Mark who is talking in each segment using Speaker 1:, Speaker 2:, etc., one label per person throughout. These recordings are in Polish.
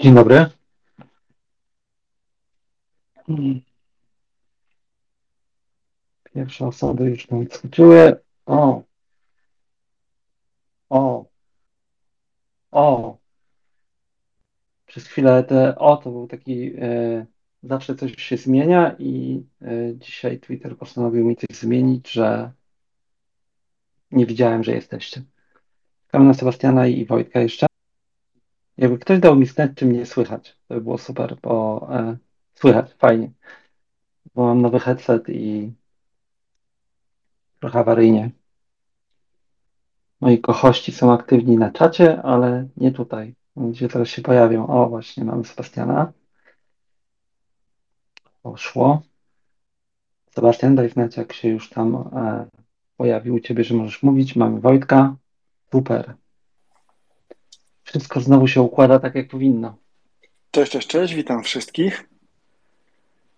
Speaker 1: Dzień dobry. Pierwsze osoby już nam wskoczyły. O. O. O. Przez chwilę te o to był taki e, zawsze coś się zmienia i e, dzisiaj Twitter postanowił mi coś zmienić, że nie widziałem, że jesteście. Na Sebastiana i Wojtka jeszcze. Jakby ktoś dał mi znać, czy mnie słychać, to by było super, bo e, słychać, fajnie. Bo mam nowy headset i trochę awaryjnie. Moi kochości są aktywni na czacie, ale nie tutaj. Gdzie teraz się pojawią. O, właśnie, mamy Sebastiana. Poszło. Sebastian, daj znać, jak się już tam e, pojawił u Ciebie, że możesz mówić. Mamy Wojtka. Super. Wszystko znowu się układa tak, jak powinno.
Speaker 2: Cześć, cześć, cześć, witam wszystkich.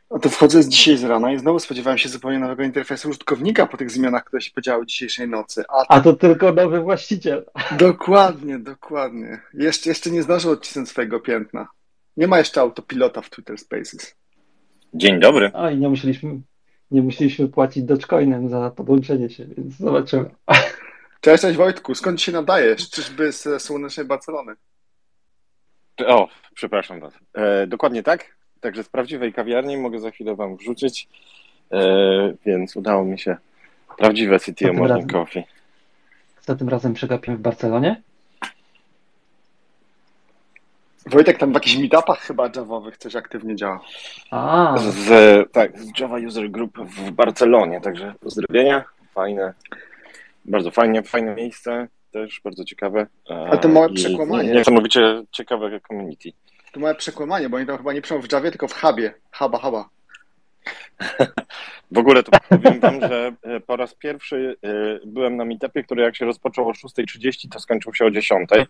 Speaker 2: Oto wchodzę z dzisiaj z rana i znowu spodziewałem się zupełnie nowego interfejsu użytkownika po tych zmianach, które się podziały dzisiejszej nocy.
Speaker 1: A, A to tylko nowy właściciel.
Speaker 2: Dokładnie, dokładnie. Jeszcze, jeszcze nie zdążył odcisnąć swojego piętna. Nie ma jeszcze autopilota w Twitter Spaces.
Speaker 3: Dzień dobry.
Speaker 1: A i nie musieliśmy, nie musieliśmy płacić Dogecoinem za podłączenie się, więc zobaczymy.
Speaker 2: Cześć, cześć Wojtku, skąd się nadajesz? Czyżby z słonecznej Barcelony?
Speaker 3: O, przepraszam was. E, dokładnie tak. Także z prawdziwej kawiarni mogę za chwilę wam wrzucić, e, więc udało mi się prawdziwe City Morning razem? Coffee.
Speaker 1: Co tym razem przegapiłem w Barcelonie?
Speaker 2: Wojtek tam w jakichś meetupach chyba javowych coś aktywnie działa.
Speaker 3: A. Z, tak, z Java User Group w Barcelonie, także pozdrowienia, fajne, bardzo fajnie, fajne miejsce, też bardzo ciekawe.
Speaker 2: Ale to małe przekłamanie.
Speaker 3: Niesamowicie ciekawe community.
Speaker 2: To małe przekłamanie, bo oni tam chyba nie piszą w Javie, tylko w Hubie. Huba, Huba.
Speaker 3: W ogóle to powiem wam, że e, po raz pierwszy e, byłem na meetupie, który jak się rozpoczął o 6.30, to skończył się o 10.00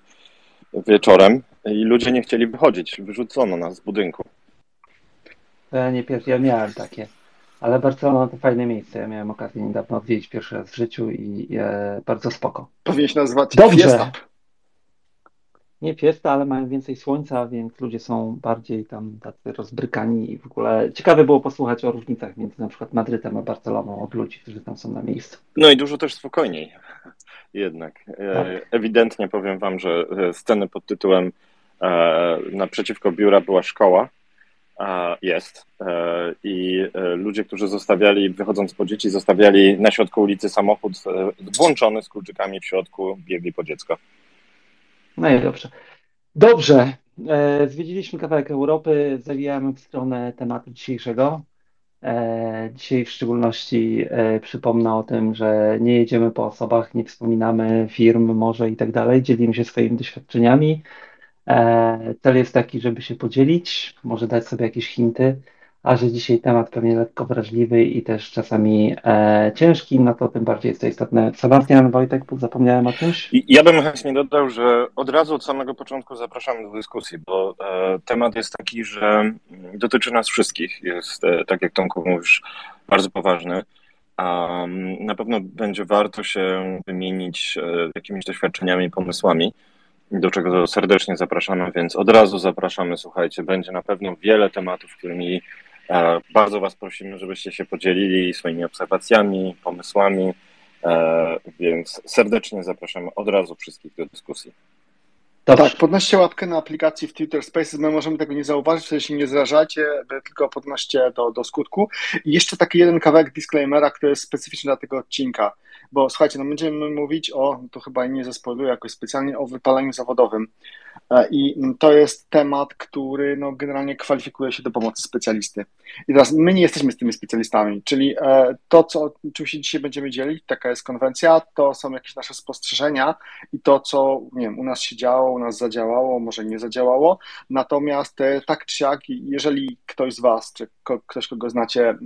Speaker 3: wieczorem i ludzie nie chcieli wychodzić. Wyrzucono nas z budynku.
Speaker 1: Ja nie pierwszy, ja miałem takie. Ale Barcelona to fajne miejsce. Ja miałem okazję niedawno odwiedzić pierwszy raz w życiu i e, bardzo spoko.
Speaker 2: Powinieneś nazwać
Speaker 1: Dobrze. Fiesta. Nie fiesta, ale mają więcej słońca, więc ludzie są bardziej tam tacy rozbrykani i w ogóle ciekawe było posłuchać o różnicach między na przykład Madrytem a Barceloną od ludzi, którzy tam są na miejscu.
Speaker 3: No i dużo też spokojniej jednak. E, tak. Ewidentnie powiem wam, że e, sceny pod tytułem e, naprzeciwko biura była szkoła, jest i ludzie, którzy zostawiali, wychodząc po dzieci, zostawiali na środku ulicy samochód włączony z kluczykami w środku, biegli po dziecko.
Speaker 1: No i dobrze. Dobrze. E, zwiedziliśmy kawałek Europy, zawijamy w stronę tematu dzisiejszego. E, dzisiaj w szczególności e, przypomnę o tym, że nie jedziemy po osobach, nie wspominamy firm może i tak dalej, dzielimy się swoimi doświadczeniami. Cel jest taki, żeby się podzielić, może dać sobie jakieś hinty a że dzisiaj temat pewnie lekko wrażliwy i też czasami e, ciężki, no to tym bardziej jest to istotne. Sebastian, Wojtek, zapomniałem o czymś?
Speaker 3: Ja bym chętnie dodał, że od razu od samego początku zapraszam do dyskusji, bo e, temat jest taki, że dotyczy nas wszystkich. Jest, e, tak jak Tomku mówisz, bardzo poważny. A na pewno będzie warto się wymienić e, jakimiś doświadczeniami, pomysłami do czego serdecznie zapraszamy, więc od razu zapraszamy, słuchajcie, będzie na pewno wiele tematów, którymi E, bardzo Was prosimy, żebyście się podzielili swoimi obserwacjami, pomysłami, e, więc serdecznie zapraszamy od razu wszystkich do dyskusji.
Speaker 2: Dobrze. Tak, podnoście łapkę na aplikacji w Twitter Spaces, my możemy tego nie zauważyć, wtedy się nie zrażacie, tylko podnoście do, do skutku. I jeszcze taki jeden kawałek disclaimera, który jest specyficzny dla tego odcinka, bo słuchajcie, no będziemy mówić o, to chyba nie zespołuję jakoś specjalnie, o wypaleniu zawodowym. E, I to jest temat, który no, generalnie kwalifikuje się do pomocy specjalisty. I teraz my nie jesteśmy z tymi specjalistami, czyli e, to, co, czym się dzisiaj będziemy dzielić, taka jest konwencja, to są jakieś nasze spostrzeżenia i to, co nie wiem, u nas się działo, u nas zadziałało, może nie zadziałało. Natomiast e, tak czy siak, jeżeli ktoś z Was, czy ktoś, kogo znacie,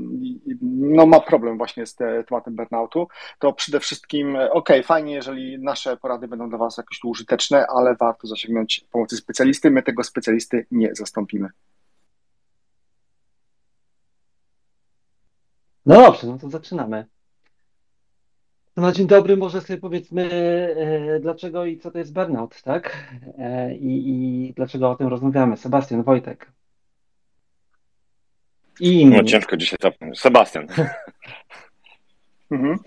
Speaker 2: no, ma problem właśnie z tematem burnoutu, to przede wszystkim, ok, fajnie, jeżeli nasze porady będą dla Was jakoś użyteczne, ale warto zasięgnąć pomocy specjalisty, my tego specjalisty nie zastąpimy.
Speaker 1: No dobrze, no to zaczynamy. Na dzień dobry może sobie powiedzmy, e, dlaczego i co to jest burnout, tak? E, I, I dlaczego o tym rozmawiamy. Sebastian, Wojtek.
Speaker 3: I inni. No ciężko dzisiaj zapomnieć. Sebastian.
Speaker 2: Mhm.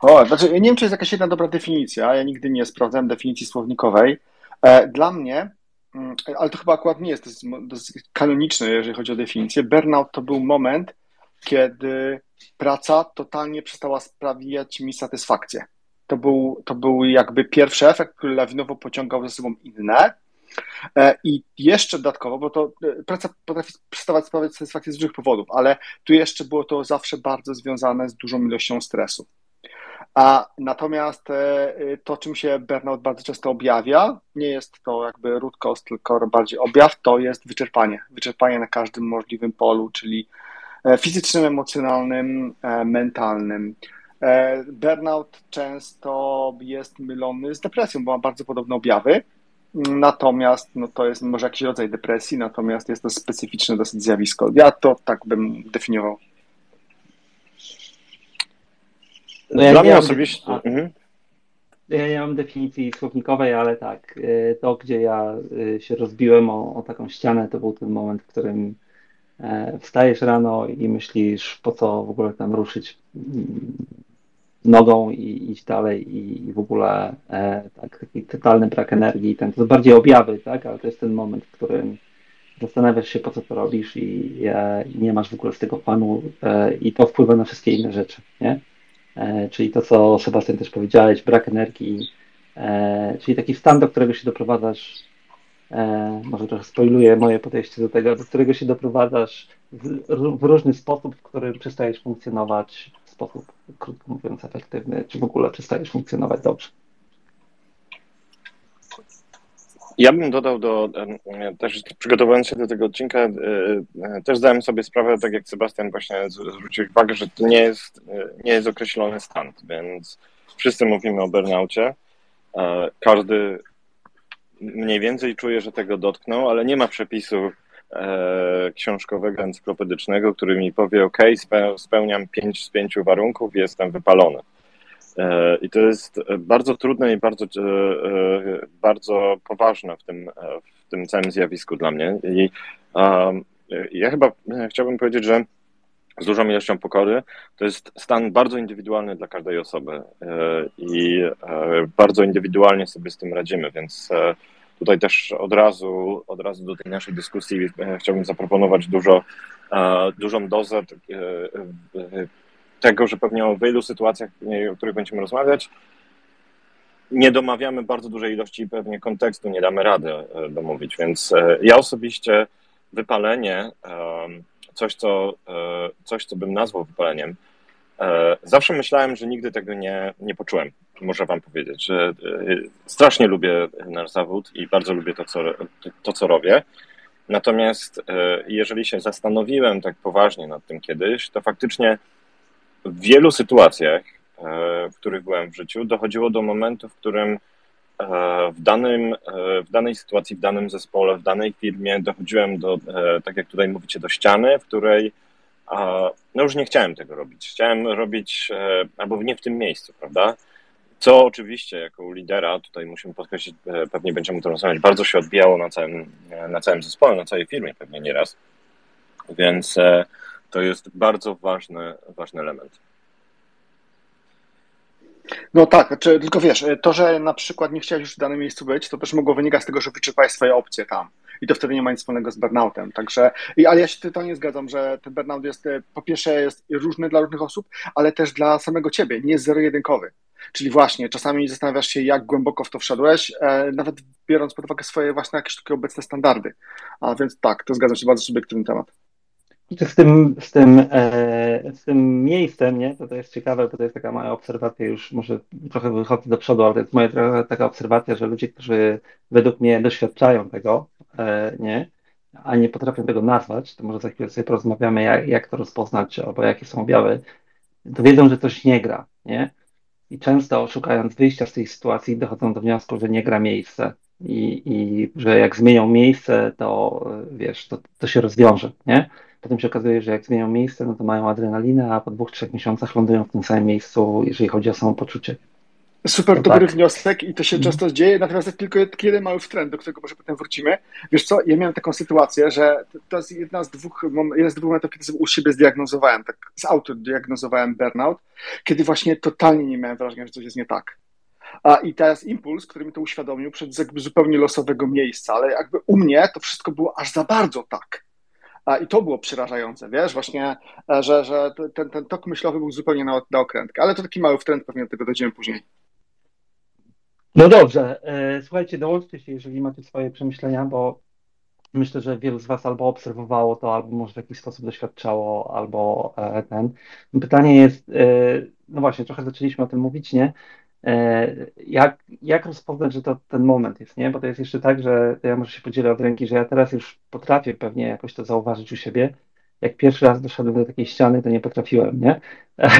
Speaker 2: O, znaczy, nie wiem, czy jest jakaś jedna dobra definicja. Ja nigdy nie sprawdzałem definicji słownikowej. E, dla mnie, mm, ale to chyba akurat nie jest dosyć kanoniczne, jeżeli chodzi o definicję. Burnout to był moment, kiedy praca totalnie przestała sprawiać mi satysfakcję. To był, to był jakby pierwszy efekt, który lawinowo pociągał ze sobą inne. E, I jeszcze dodatkowo, bo to e, praca potrafi przestawać sprawiać satysfakcję z różnych powodów, ale tu jeszcze było to zawsze bardzo związane z dużą ilością stresu. A natomiast e, to, czym się burnout bardzo często objawia, nie jest to jakby root cause, tylko bardziej objaw, to jest wyczerpanie. Wyczerpanie na każdym możliwym polu, czyli fizycznym, emocjonalnym, mentalnym. Burnout często jest mylony z depresją, bo ma bardzo podobne objawy. Natomiast no to jest może jakiś rodzaj depresji, natomiast jest to specyficzne dosyć zjawisko. Ja to tak bym definiował.
Speaker 1: No ja Dla mnie osobiście. Mhm. Ja nie mam definicji słownikowej, ale tak, y, to gdzie ja y, się rozbiłem o, o taką ścianę, to był ten moment, w którym e, wstajesz rano i myślisz, po co w ogóle tam ruszyć nogą i iść dalej i, i w ogóle e, tak, taki totalny brak energii. Ten, to bardziej objawy, tak, ale to jest ten moment, w którym zastanawiasz się, po co to robisz i, e, i nie masz w ogóle z tego fanu e, i to wpływa na wszystkie inne rzeczy, nie? E, czyli to, co Sebastian też powiedziałeś, brak energii, e, czyli taki stan, do którego się doprowadzasz, e, może trochę spoiluję moje podejście do tego, do którego się doprowadzasz w, w różny sposób, w którym przestajesz funkcjonować sposób, krótko mówiąc, efektywny, czy w ogóle przestajesz funkcjonować dobrze.
Speaker 3: Ja bym dodał do, też przygotowując się do tego odcinka, e, e, też zdałem sobie sprawę, tak jak Sebastian właśnie zwrócił uwagę, że to nie jest, e, nie jest określony stan, więc wszyscy mówimy o burnaucie. Każdy mniej więcej czuje, że tego dotknął, ale nie ma przepisu E, książkowego, encyklopedycznego, który mi powie, OK, spełniam pięć z pięciu warunków, jestem wypalony. E, I to jest bardzo trudne i bardzo, e, bardzo poważne w tym, w tym całym zjawisku dla mnie. I ja chyba chciałbym powiedzieć, że z dużą ilością pokory to jest stan bardzo indywidualny dla każdej osoby i bardzo indywidualnie sobie z tym radzimy, więc Tutaj też od razu, od razu do tej naszej dyskusji e, chciałbym zaproponować dużo, e, dużą dozę e, tego, że pewnie o wielu sytuacjach, o których będziemy rozmawiać, nie domawiamy bardzo dużej ilości pewnie kontekstu, nie damy rady domówić, więc ja osobiście wypalenie, coś co, coś, co bym nazwał wypaleniem, zawsze myślałem, że nigdy tego nie, nie poczułem muszę wam powiedzieć, że e, strasznie lubię nasz zawód i bardzo lubię to, co, to, co robię. Natomiast e, jeżeli się zastanowiłem tak poważnie nad tym kiedyś, to faktycznie w wielu sytuacjach, e, w których byłem w życiu, dochodziło do momentu, w którym w, danym, w danej sytuacji, w danym zespole, w danej firmie dochodziłem do, tak jak tutaj mówicie, do ściany, w której no już nie chciałem tego robić. Chciałem robić, albo nie w tym miejscu, prawda? Co oczywiście jako lidera, tutaj musimy podkreślić, e, pewnie będziemy to rozmawiać, bardzo się odbijało na całym, e, na całym zespole, na całej firmie pewnie nieraz. Więc e, to jest bardzo ważny, ważny element.
Speaker 2: No tak, znaczy, tylko wiesz, to, że na przykład nie chciałeś już w danym miejscu być, to też mogło wynikać z tego, że wyczerpałeś swoje opcje tam. I to wtedy nie ma nic wspólnego z burnoutem. Także, i, ale ja się totalnie zgadzam, że ten burnout jest, e, po pierwsze jest różny dla różnych osób, ale też dla samego ciebie, nie jest zero-jedynkowy. Czyli właśnie, czasami zastanawiasz się, jak głęboko w to wszedłeś, e, nawet biorąc pod uwagę swoje właśnie jakieś takie obecne standardy. A więc tak, to zgadzam się, bardzo subiektywny temat.
Speaker 1: Z tym, z, tym, e, z tym miejscem, nie? To, to jest ciekawe, bo to jest taka moja obserwacja, już może trochę wychodzę do przodu, ale to jest moja trochę taka obserwacja, że ludzie, którzy według mnie doświadczają tego, e, nie? A nie potrafią tego nazwać, to może za chwilę sobie porozmawiamy, jak, jak to rozpoznać, albo jakie są objawy, to wiedzą, że coś nie gra, nie? I często szukając wyjścia z tej sytuacji dochodzą do wniosku, że nie gra miejsce i, i że jak zmienią miejsce, to wiesz, to, to się rozwiąże, nie? Potem się okazuje, że jak zmienią miejsce, no to mają adrenalinę, a po dwóch, trzech miesiącach lądują w tym samym miejscu, jeżeli chodzi o samopoczucie.
Speaker 2: Super no dobry tak. wniosek i to się mhm. często dzieje, natomiast jest tylko jeden mały trend, do którego może potem wrócimy. Wiesz co, ja miałem taką sytuację, że to jest jedna z dwóch, jeden z dwóch momentów, kiedy u siebie zdiagnozowałem, tak z auto diagnozowałem burnout, kiedy właśnie totalnie nie miałem wrażenia, że coś jest nie tak. A i teraz impuls, który mi to uświadomił, przed jakby zupełnie losowego miejsca, ale jakby u mnie to wszystko było aż za bardzo tak. I to było przerażające, wiesz, właśnie, e, że, że ten, ten tok myślowy był zupełnie na, na okrętkę, ale to taki mały wtręt, pewnie do tego dojdziemy później.
Speaker 1: No dobrze, e, słuchajcie, dołączcie się, jeżeli macie swoje przemyślenia, bo myślę, że wielu z Was albo obserwowało to, albo może w jakiś sposób doświadczało, albo e, ten. Pytanie jest, no właśnie, trochę zaczęliśmy o tym mówić, nie? E, jak, jak rozpoznać, że to ten moment jest, nie? Bo to jest jeszcze tak, że ja może się podzielę od ręki, że ja teraz już potrafię pewnie jakoś to zauważyć u siebie. Jak pierwszy raz doszedłem do takiej ściany, to nie potrafiłem, nie?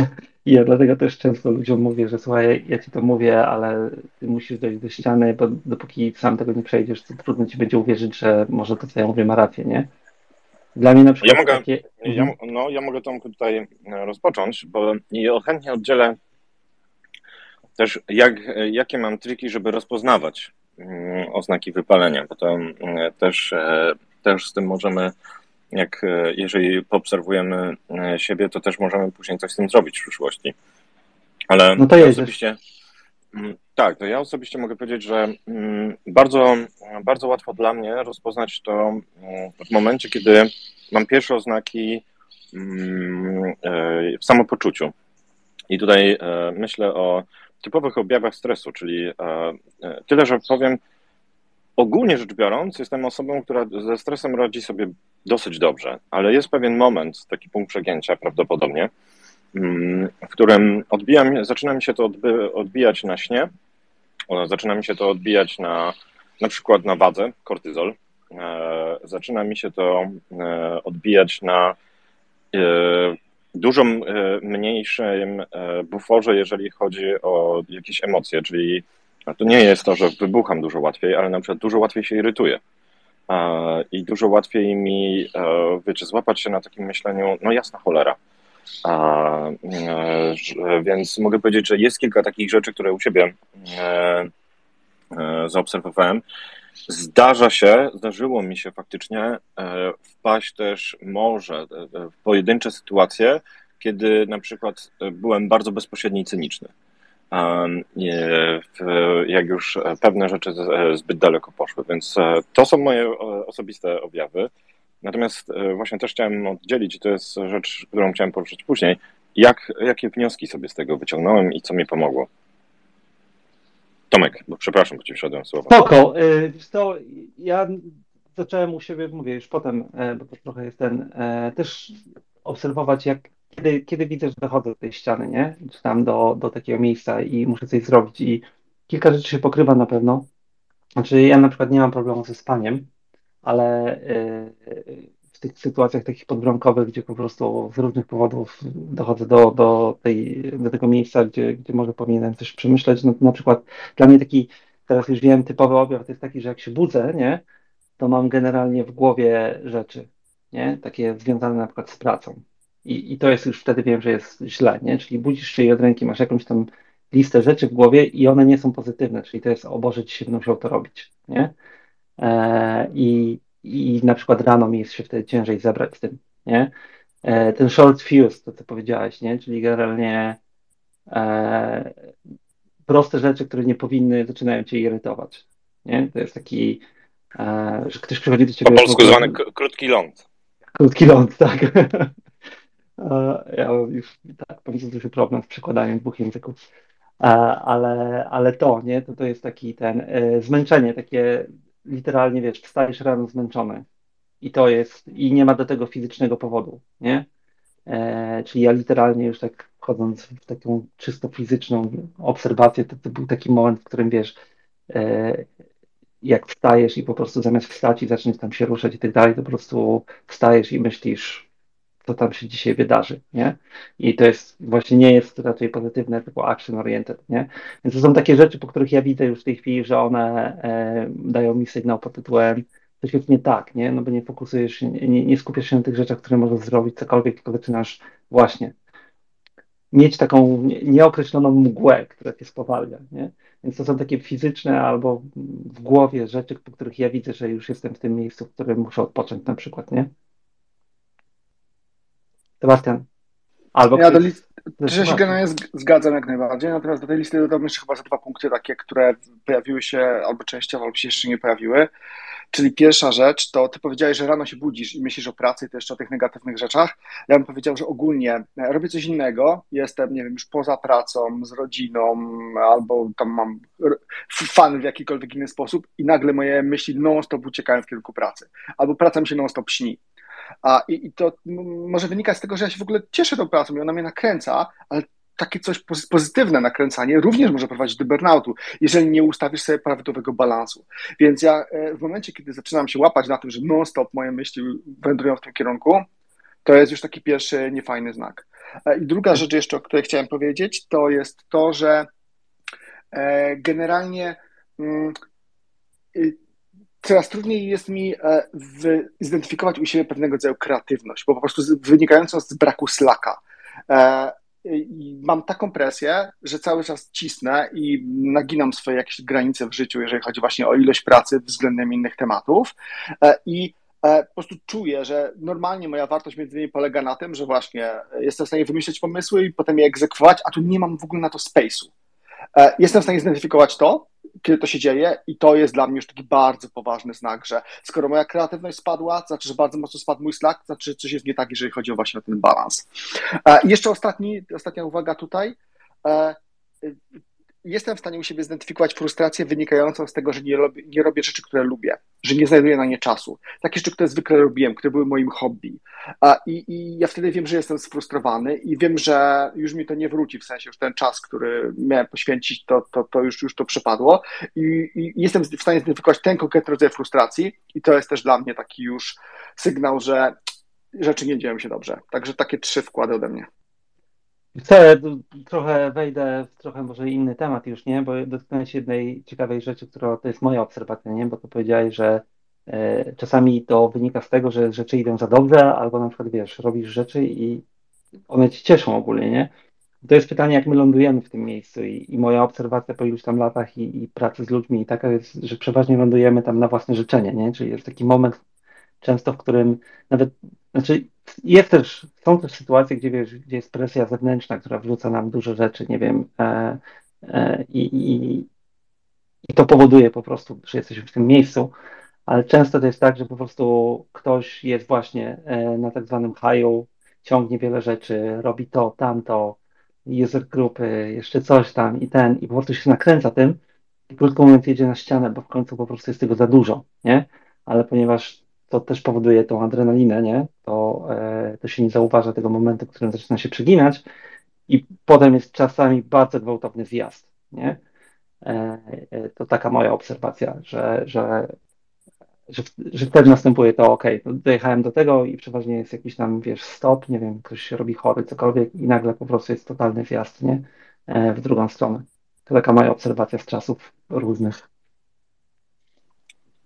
Speaker 1: I ja dlatego też często ludziom mówię, że słuchaj, ja ci to mówię, ale ty musisz dojść do ściany, bo dopóki sam tego nie przejdziesz, to trudno ci będzie uwierzyć, że może to, co ja mówię, ma rację, nie?
Speaker 3: Dla mnie na przykład ja mogę, takie... ja, no, ja mogę Tomku tutaj rozpocząć, bo ja chętnie oddzielę też jak, jakie mam triki, żeby rozpoznawać mm, oznaki wypalenia, bo to mm, też, e, też z tym możemy, jak e, jeżeli poobserwujemy e, siebie, to też możemy później coś z tym zrobić w przyszłości. Ale no to ja osobiście, mm, tak, to ja osobiście mogę powiedzieć, że bardzo, bardzo łatwo dla mnie rozpoznać to w momencie, kiedy mam pierwsze oznaki w samopoczuciu. I tutaj myślę o typowych objawach stresu, czyli e, e, tyle, że powiem, ogólnie rzecz biorąc, jestem osobą, która ze stresem radzi sobie dosyć dobrze, ale jest pewien moment, taki punkt przegięcia prawdopodobnie, mm, w którym odbijam, zaczyna mi się to odby, odbijać na śnie, zaczyna mi się to odbijać na na przykład na wadze, kortyzol, e, zaczyna mi się to odbijać na dużo e, mniejszym e, buforze, jeżeli chodzi o jakieś emocje, czyli to nie jest to, że wybucham dużo łatwiej, ale na przykład dużo łatwiej się irytuję. I dużo łatwiej mi, e, wiecie, złapać się na takim myśleniu, no jasna cholera. Więc mogę powiedzieć, że jest kilka takich rzeczy, które u siebie zaobserwowałem. Zdarza się, zdarzyło mi się faktycznie e, wpaść też może e, w pojedyncze sytuacje, kiedy na przykład byłem bardzo bezpośredni i cyniczny. Jak już pewne rzeczy zbyt daleko poszły, więc e, to są moje osobiste objawy. Natomiast właśnie też chciałem oddzielić, to jest rzecz, którą chciałem poruszyć później, jak, jakie wnioski sobie z tego wyciągnąłem i co mi pomogło. Tomek, bo przepraszam, bo ci wszedłem słowa.
Speaker 1: Spoko. Y, to ja zacząłem u siebie, mówię już potem, e, bo to trochę jest ten, e, też obserwować, jak kiedy, kiedy widzę, że dochodzę do tej ściany, nie? Czy tam do, do takiego miejsca i muszę coś zrobić i kilka rzeczy się pokrywa na pewno. Znaczy ja na przykład nie mam problemu ze spaniem, ale e, tych sytuacjach takich podbramkowych, gdzie po prostu z różnych powodów dochodzę do, do, tej, do tego miejsca, gdzie, gdzie może powinienem coś przemyśleć. No, na przykład dla mnie taki, teraz już wiem, typowy objaw to jest taki, że jak się budzę, nie, to mam generalnie w głowie rzeczy, nie, takie związane na przykład z pracą. I, I to jest już wtedy wiem, że jest źle, nie? Czyli budzisz się i od ręki masz jakąś tam listę rzeczy w głowie i one nie są pozytywne, czyli to jest o Boże, ci się musiał to robić, nie? E, I i na przykład rano mi jest się wtedy ciężej zebrać z tym, nie? E, ten short fuse, to co powiedziałeś, nie? Czyli generalnie e, proste rzeczy, które nie powinny, zaczynają cię irytować. Nie? To jest taki, e, że ktoś przychodzi do ciebie...
Speaker 3: Po polsku zwany krótki ląd.
Speaker 1: Krótki ląd, tak. ja już tak, mam duży problem z przekładaniem dwóch języków. Ale, ale to, nie? To, to jest taki ten e, zmęczenie, takie literalnie, wiesz, wstajesz rano zmęczony. I to jest, i nie ma do tego fizycznego powodu, nie? E, czyli ja literalnie już tak wchodząc w taką czysto fizyczną obserwację, to, to był taki moment, w którym wiesz, e, jak wstajesz i po prostu zamiast wstać i zaczniesz tam się ruszać i tak dalej, to po prostu wstajesz i myślisz, co tam się dzisiaj wydarzy, nie? I to jest, właśnie nie jest raczej pozytywne, typu action oriented, nie? Więc to są takie rzeczy, po których ja widzę już w tej chwili, że one e, dają mi sygnał pod tytułem coś jest nie tak, nie? No bo nie fokusujesz się, nie, nie skupiasz się na tych rzeczach, które możesz zrobić, cokolwiek, tylko zaczynasz właśnie mieć taką nieokreśloną mgłę, która cię spowalnia, nie? Więc to są takie fizyczne albo w głowie rzeczy, po których ja widzę, że już jestem w tym miejscu, w którym muszę odpocząć na przykład, nie? Sebastian.
Speaker 2: Albo ja do list... ja się generalnie zgadzam jak najbardziej, natomiast do tej listy dodam jeszcze chyba za dwa punkty takie, które pojawiły się albo częściowo, albo się jeszcze nie pojawiły. Czyli pierwsza rzecz, to ty powiedziałeś, że rano się budzisz i myślisz o pracy, to jeszcze o tych negatywnych rzeczach. Ja bym powiedział, że ogólnie e, robię coś innego, jestem, nie wiem, już poza pracą, z rodziną, albo tam mam fan w jakikolwiek inny sposób i nagle moje myśli non-stop uciekają w kierunku pracy. Albo praca mi się non-stop śni. A, i, I to może wynika z tego, że ja się w ogóle cieszę tą pracą i ona mnie nakręca, ale takie coś pozytywne nakręcanie również może prowadzić do burnoutu, jeżeli nie ustawisz sobie prawidłowego balansu. Więc ja e, w momencie, kiedy zaczynam się łapać na tym, że non-stop moje myśli wędrują w tym kierunku, to jest już taki pierwszy niefajny znak. E, I druga rzecz jeszcze, o której chciałem powiedzieć, to jest to, że e, generalnie mm, y, coraz trudniej jest mi zidentyfikować u siebie pewnego rodzaju kreatywność, bo po prostu wynikającą z braku slaka i mam taką presję, że cały czas cisnę i naginam swoje jakieś granice w życiu, jeżeli chodzi właśnie o ilość pracy względem innych tematów. E, I e, po prostu czuję, że normalnie moja wartość między innymi polega na tym, że właśnie jestem w stanie wymyśleć pomysły i potem je egzekwować, a tu nie mam w ogóle na to space'u. E, jestem w stanie zidentyfikować to, kiedy to się dzieje i to jest dla mnie już taki bardzo poważny znak, że skoro moja kreatywność spadła, to znaczy, że bardzo mocno spadł mój slack, to znaczy, coś jest nie tak, jeżeli chodzi o właśnie o ten balans. E, I jeszcze ostatni, ostatnia uwaga tutaj. Jestem w stanie u siebie zidentyfikować frustrację wynikającą z tego, że nie, robię, nie robię rzeczy, które lubię, że nie znajduję na nie czasu. Takie rzeczy, które zwykle robiłem, które były moim hobby. I, I ja wtedy wiem, że jestem sfrustrowany i wiem, że już mi to nie wróci, w sensie już ten czas, który miałem poświęcić, to, to, to już, już to przepadło. I, I jestem w stanie zidentyfikować ten konkretny rodzaj frustracji i to jest też dla mnie taki już sygnał, że rzeczy nie dzieją się dobrze. Także takie trzy wkłady ode mnie.
Speaker 1: Chcę, trochę wejdę w trochę może inny temat już, nie? Bo dotknąłeś jednej ciekawej rzeczy, która to jest moja obserwacja, nie? Bo to powiedziałeś, że e, czasami to wynika z tego, że rzeczy idą za dobrze, albo na przykład, wiesz, robisz rzeczy i one ci cieszą ogólnie, nie? To jest pytanie, jak my lądujemy w tym miejscu i, i moja obserwacja po iluś tam latach i, i pracy z ludźmi taka jest, że przeważnie lądujemy tam na własne życzenie, nie? Czyli jest taki moment często, w którym nawet, znaczy jest też, są też sytuacje, gdzie, wiesz, gdzie jest presja zewnętrzna, która wrzuca nam dużo rzeczy, nie wiem, e, e, i, i, to powoduje po prostu, że jesteśmy w tym miejscu, ale często to jest tak, że po prostu ktoś jest właśnie e, na tak zwanym haju, ciągnie wiele rzeczy, robi to, tamto, user grupy, jeszcze coś tam i ten, i po prostu się nakręca tym i krótko mówiąc jedzie na ścianę, bo w końcu po prostu jest tego za dużo, nie? Ale ponieważ to też powoduje tą adrenalinę, nie? To, e, to się nie zauważa tego momentu, w którym zaczyna się przeginać i potem jest czasami bardzo gwałtowny zjazd, nie? E, e, to taka moja obserwacja, że, że, że, że wtedy następuje to, ok, dojechałem do tego i przeważnie jest jakiś tam, wiesz, stop, nie wiem, ktoś się robi chory, cokolwiek i nagle po prostu jest totalny zjazd, nie? W drugą stronę. To taka moja obserwacja z czasów różnych.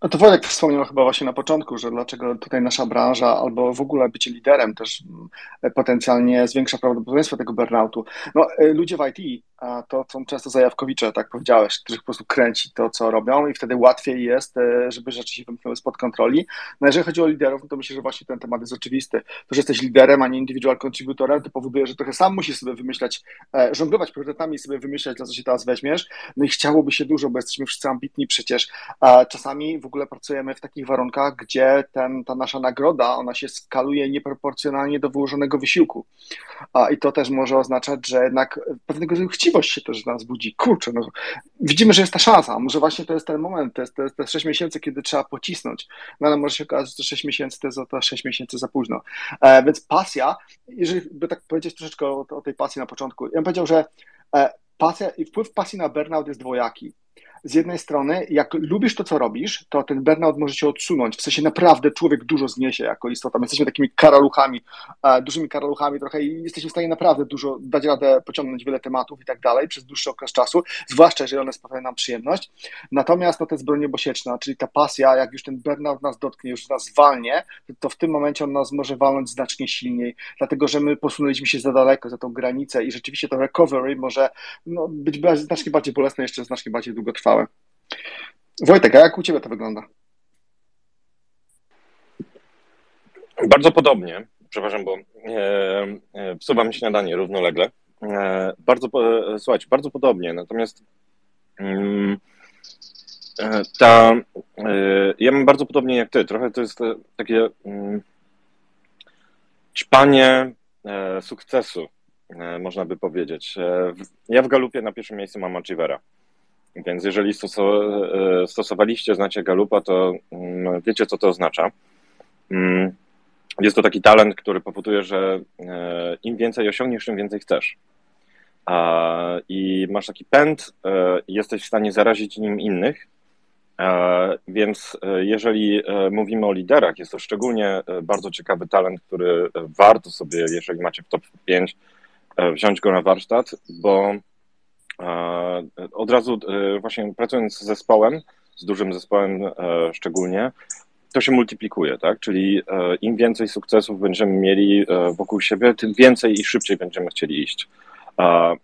Speaker 2: No to Wojek wspomniał chyba właśnie na początku, że dlaczego tutaj nasza branża albo w ogóle bycie liderem też mm, potencjalnie zwiększa prawdopodobieństwo tego burnoutu. No, y, ludzie w IT to są często zajawkowicze, tak powiedziałeś, których po prostu kręci to, co robią i wtedy łatwiej jest, e, żeby rzeczy się wymknęły spod kontroli. No jeżeli chodzi o liderów, no to myślę, że właśnie ten temat jest oczywisty. To, że jesteś liderem, a nie indywidual contributorem, to powoduje, że trochę sam musisz sobie wymyślać, e, żonglować priorytetami i sobie wymyślać, dla co się teraz weźmiesz. No i chciałoby się dużo, bo jesteśmy wszyscy ambitni przecież. A czasami w ogóle pracujemy w takich warunkach, gdzie ten, ta nasza nagroda, ona się skaluje nieproporcjonalnie do wyłożonego wysiłku. A, I to też może oznaczać, że jednak pewnego rodzaju się też nas budzi. Kurczę, no, widzimy, że jest ta szansa. Może właśnie to jest ten moment, to jest te, te 6 miesięcy, kiedy trzeba pocisnąć. No ale może się okazać, że to 6 miesięcy to jest to 6 miesięcy za późno. E, więc pasja, jeżeli by tak powiedzieć troszeczkę o, o, tej pasji na początku, ja bym powiedział, że e, pasja i wpływ pasji na burnout jest dwojaki z jednej strony, jak lubisz to, co robisz, to ten burnout może się odsunąć. W sensie naprawdę człowiek dużo zniesie jako istota. My jesteśmy takimi karaluchami, e, dużymi karaluchami trochę i jesteśmy w stanie naprawdę dużo dać radę pociągnąć wiele tematów i tak dalej przez dłuższy okres czasu, zwłaszcza jeżeli one sprawiają nam przyjemność. Natomiast no, to jest broń niebosieczna, czyli ta pasja, jak już ten burnout nas dotknie, już nas walnie, to w tym momencie on nas może walnąć znacznie silniej, dlatego że my posunęliśmy się za daleko, za tą granicę i rzeczywiście to recovery może no, być znacznie bardziej bolesne, jeszcze znacznie bardziej długotrwałe. Wojtek, a jak u Ciebie to wygląda?
Speaker 3: Bardzo podobnie. Przepraszam, bo e, e, wsuwam śniadanie równolegle. E, bardzo, e, słuchajcie, bardzo podobnie. Natomiast mm, e, ta, e, ja mam bardzo podobnie jak Ty. Trochę to jest takie mm, ćpanie sukcesu, można by powiedzieć. Ja w galupie na pierwszym miejscu mam Achievera. Więc jeżeli e, stosowaliście, znacie Galupa, to mm, wiecie, co to oznacza. Mm, jest to taki talent, który powoduje, że e, im więcej osiągniesz, tym więcej chcesz. I masz taki pęd, e, jesteś w stanie zarazić nim innych. Więc jeżeli mówimy o liderach, jest to szczególnie bardzo ciekawy talent, który warto sobie, jeżeli macie w top 5, wziąć go na warsztat, bo od razu e, właśnie pracując z zespołem, z dużym zespołem e, szczególnie, to się multiplikuje, tak? Czyli e, im więcej sukcesów będziemy mieli wokół siebie, tym więcej i szybciej będziemy chcieli iść.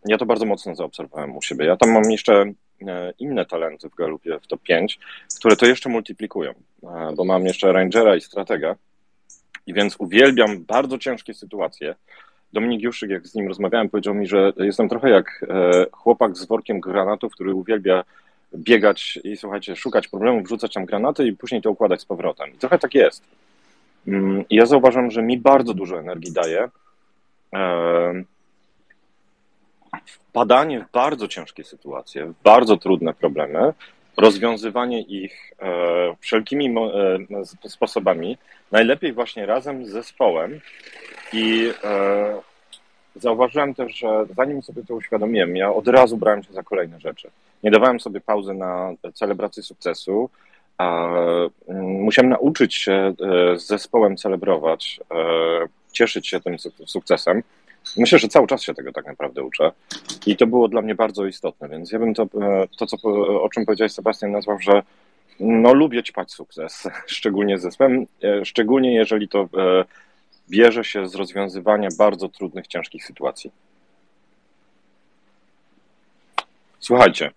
Speaker 3: Ja to bardzo mocno zaobserwowałem u siebie. Ja tam mam jeszcze inne talenty w Galupie, w top 5, które to jeszcze multiplikują, bo mam jeszcze Rangera i Stratega i więc uwielbiam bardzo ciężkie sytuacje, Dominik Juszyk, jak z nim rozmawiałem, powiedział mi, że jestem trochę jak e, chłopak z workiem granatów, który uwielbia biegać i słuchajcie, szukać problemów, wrzucać tam granaty i później to układać z powrotem. I trochę tak jest. Mm, ja zauważam, że mi bardzo dużo energii daje e, wpadanie w bardzo ciężkie sytuacje, w bardzo trudne problemy, rozwiązywanie ich e, wszelkimi sposobami, najlepiej właśnie razem z zespołem, i e, zauważyłem też, że zanim sobie to uświadomiłem, ja od razu brałem się za kolejne rzeczy. Nie dawałem sobie pauzy na celebrację sukcesu. Mm, musiałem nauczyć się e, z zespołem celebrować, e, cieszyć się tym sukcesem. Myślę, że cały czas się tego tak naprawdę uczę i to było dla mnie bardzo istotne, więc ja bym to, e, to co, o czym powiedziałeś Sebastian, nazwał, że no lubię ćpać sukces, szczególnie z zespołem, e, szczególnie jeżeli to bierze się z rozwiązywania bardzo trudnych, ciężkich sytuacji. Słuchajcie,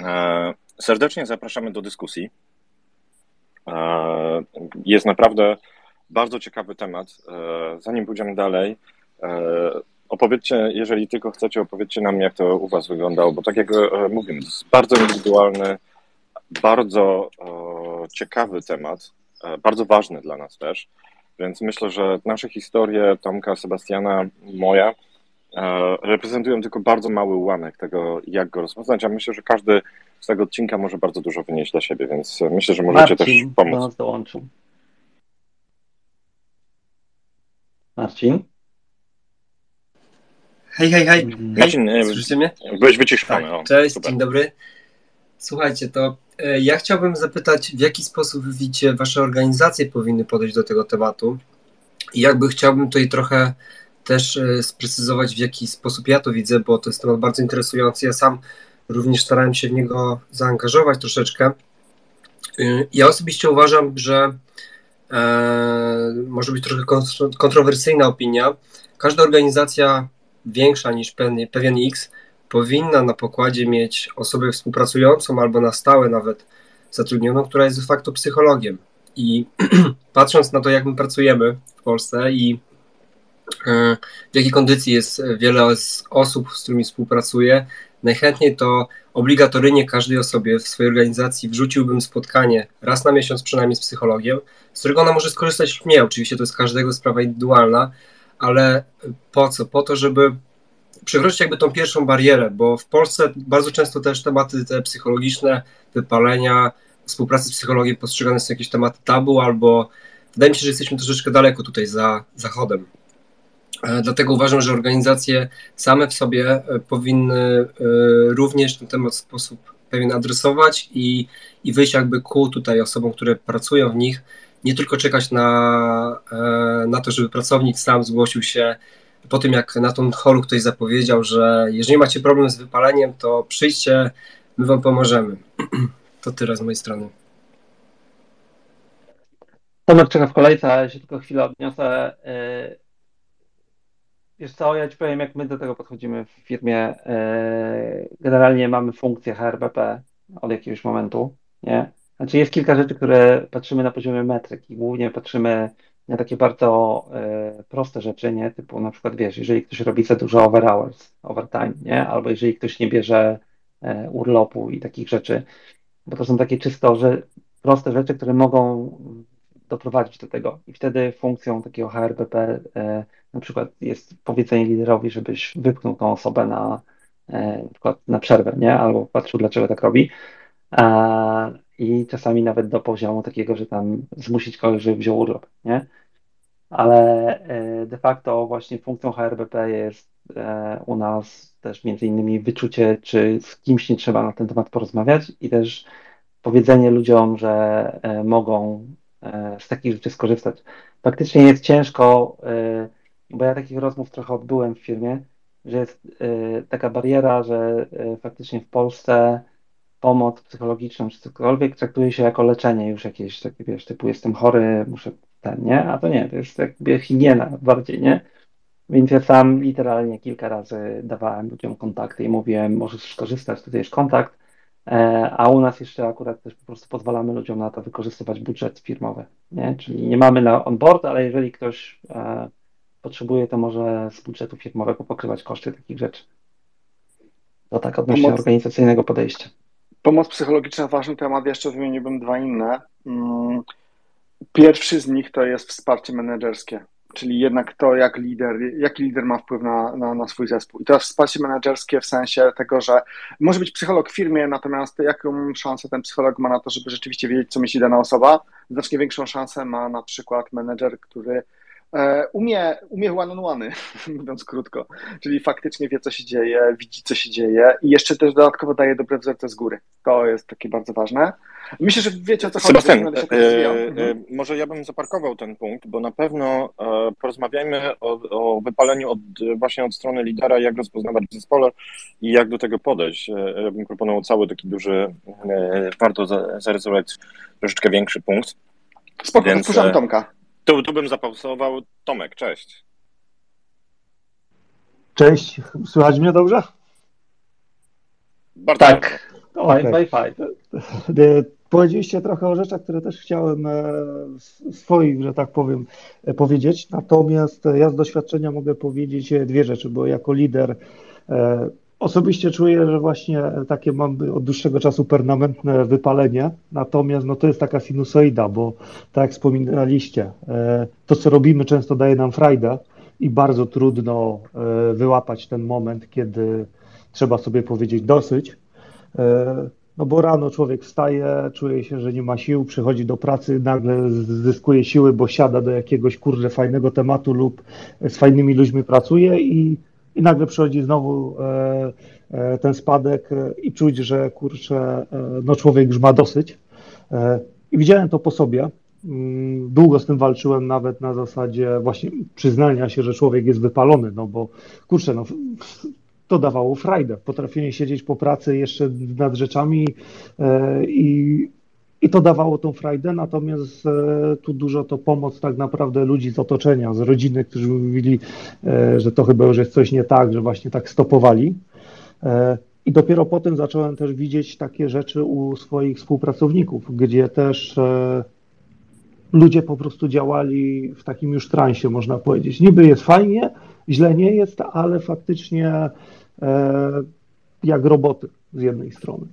Speaker 3: e, serdecznie zapraszamy do dyskusji. E, jest naprawdę bardzo ciekawy temat. E, zanim pójdziemy dalej, opowiedzcie, jeżeli tylko chcecie, opowiedzcie nam, jak to u Was wyglądało, bo tak jak mówimy, to jest bardzo indywidualny, bardzo ciekawy temat, bardzo ważny dla nas też. Więc myślę, że nasze historie, Tomka, Sebastiana, moja, e, reprezentują tylko bardzo mały ułamek tego, jak go rozpoznać, a myślę, że każdy z tego odcinka może bardzo dużo wynieść dla siebie, więc myślę, że możecie Marcin też pomóc. Do nas dołączył.
Speaker 1: Marcin?
Speaker 4: Hej, hej, hej.
Speaker 3: Marcin, hej. Słyszycie mnie? Byłeś wyciszony. Tak.
Speaker 4: Cześć, super. dzień dobry. Słuchajcie, to E, ja chciałbym zapytać, w jaki sposób widzicie, wasze organizacje powinny podejść do tego tematu i jakby chciałbym tutaj trochę też e, sprecyzować, w jaki sposób ja to widzę, bo to jest temat bardzo interesujący. Ja sam również starałem się w niego zaangażować troszeczkę. E, ja osobiście uważam, że e, może być trochę kontrowersyjna opinia. Każda organizacja większa niż pewien, pewien X powinna na pokładzie mieć osobę współpracującą albo na stałe nawet zatrudnioną, która jest de facto psychologiem. I patrząc na to, jak my pracujemy w Polsce i e, w jakiej kondycji jest wiele z osób, z którymi współpracuję, najchętniej to obligatoryjnie każdej osobie w swojej organizacji wrzuciłbym spotkanie raz na miesiąc przynajmniej z psychologiem, z którego ona może skorzystać lub nie. Oczywiście to jest każdego sprawa indywidualna, ale po co? Po to, żeby przekroczyć jakby tą pierwszą barierę, bo w Polsce bardzo często też tematy te psychologiczne, wypalenia, współpracy z psychologiem postrzegane są jakieś tematy tabu, albo wydaje mi się, że jesteśmy troszeczkę daleko tutaj za zachodem. E, dlatego uważam, że organizacje same w sobie e, powinny e, również ten temat w sposób pewien adresować i, i wyjść jakby ku tutaj osobom, które pracują w nich, nie tylko czekać na, na to, żeby pracownik sam zgłosił się po tym, jak na tą choru ktoś zapowiedział, że jeżeli macie problem z wypaleniem, to przyjdźcie, my wam pomożemy. To tyle z mojej strony.
Speaker 1: Tomek czeka w kolejce, ale się tylko chwilę odniosę. Wiesz co, ja Ci powiem, jak my do tego podchodzimy w firmie. E, generalnie mamy funkcję HRBP od jakiegoś momentu, nie? Znaczy jest kilka rzeczy, które patrzymy na poziomie metryki. Głównie patrzymy na takie bardzo e, proste rzeczy, nie? Typu na przykład, wiesz, jeżeli ktoś robi za dużo over hours, overtime, nie? Albo jeżeli ktoś nie bierze e, urlopu i takich rzeczy, bo to są takie czysto, że proste rzeczy, które mogą doprowadzić do tego. I wtedy funkcją takiego HRBP e, na przykład jest powiedzenie liderowi, żebyś wypchnął tą osobę na, na przykład na przerwę, nie? Albo patrzył, dlaczego tak robi. E, I czasami nawet do poziomu takiego, że tam zmusić kogoś, żeby wziął urlop, nie? Ale e, de facto właśnie funkcją HRBP jest e, u nas też między innymi wyczucie, czy z kimś nie trzeba na ten temat porozmawiać i też powiedzenie ludziom, że e, mogą z takich rzeczy skorzystać. Faktycznie jest ciężko, bo ja takich rozmów trochę odbyłem w firmie, że jest taka bariera, że faktycznie w Polsce pomoc psychologiczną czy cokolwiek traktuje się jako leczenie już jakieś takie, wiesz, typu jestem chory, muszę ten, nie? A to nie, to jest jakby higiena bardziej, nie? Więc ja sam literalnie kilka razy dawałem ludziom kontakty i mówiłem, możesz skorzystać, tutaj jest kontakt, E, a u nas jeszcze akurat też po prostu pozwalamy ludziom na to wykorzystywać budżet firmowy, nie? Czyli nie mamy na onboard, ale jeżeli ktoś e, potrzebuje, to może z budżetu firmowego pokrywać koszty takich rzeczy. To tak odnośnie Pomoc... organizacyjnego podejścia.
Speaker 2: Pomoc psychologiczna ważny temat, jeszcze wymieniłbym dwa inne. Mm, pierwszy z nich to jest wsparcie menedżerskie czyli jednak to, jak lider, jaki lider ma wpływ na, na, na, swój zespół. I teraz wsparcie menedżerskie w sensie tego, że może być psycholog w firmie, natomiast jaką szansę ten psycholog ma na to, żeby rzeczywiście wiedzieć, co myśli dana osoba? Znacznie większą szansę ma na przykład menedżer, który umie, umie one-on-one, mówiąc krótko, czyli faktycznie wie, co się dzieje, widzi, co się dzieje i jeszcze też dodatkowo daje dobre wzorce z góry. To jest takie bardzo ważne. Myślę, że wiecie, o co chodzi.
Speaker 3: Sebastian, e, e, mhm. może ja bym zaparkował ten punkt, bo na pewno e, porozmawiajmy o, o, wypaleniu od, właśnie od strony lidera, jak rozpoznawać w zespole i jak do tego podejść. E, ja bym proponował cały taki duży, e, warto zarysować troszeczkę większy punkt.
Speaker 2: Spoko, Więc, Tomka.
Speaker 3: Tu, tu bym zapausował. Tomek, cześć.
Speaker 5: Cześć, słychać mnie dobrze?
Speaker 3: Bardzo
Speaker 1: tak. Okay. Wi-Fi.
Speaker 5: E, powiedzieliście trochę o rzeczach, które też chciałem e, swoich, że tak powiem, e, powiedzieć. Natomiast ja z doświadczenia mogę powiedzieć dwie rzeczy, bo jako lider Osobiście czuję, że właśnie takie mam od dłuższego czasu permanentne wypalenie, natomiast no to jest taka sinusoida, bo tak jak wspominaliście, e, to co robimy często daje nam frajdę i bardzo trudno e, wyłapać ten moment, kiedy trzeba sobie powiedzieć dosyć. E, no bo rano człowiek wstaje, czuje się, że nie ma sił, przychodzi do pracy, nagle zyskuje siły, bo siada do jakiegoś kurde fajnego tematu lub z fajnymi ludźmi pracuje i i nagle przychodzi znowu e, e, ten spadek e, i czuć, że kurczę, no człowiek już ma dosyć. I widziałem to po sobie. Mm, długo z tym walczyłem, nawet na zasadzie właśnie przyznania się, że człowiek jest wypalony, no bo kurczę, no to dawało frajdę. Potrafienie siedzieć po pracy jeszcze nad rzeczami i, i to dawało tą frajdę, natomiast e, tu dużo to pomoc tak naprawdę ludzi z otoczenia, z rodziny, którzy mówili, e, że to chyba już jest coś nie tak, że właśnie tak stopowali. I dopiero potem zacząłem też widzieć takie rzeczy u swoich współpracowników, gdzie też ludzie po prostu działali w takim już transie, można powiedzieć. Niby jest fajnie, źle nie jest, ale faktycznie jak roboty z jednej strony.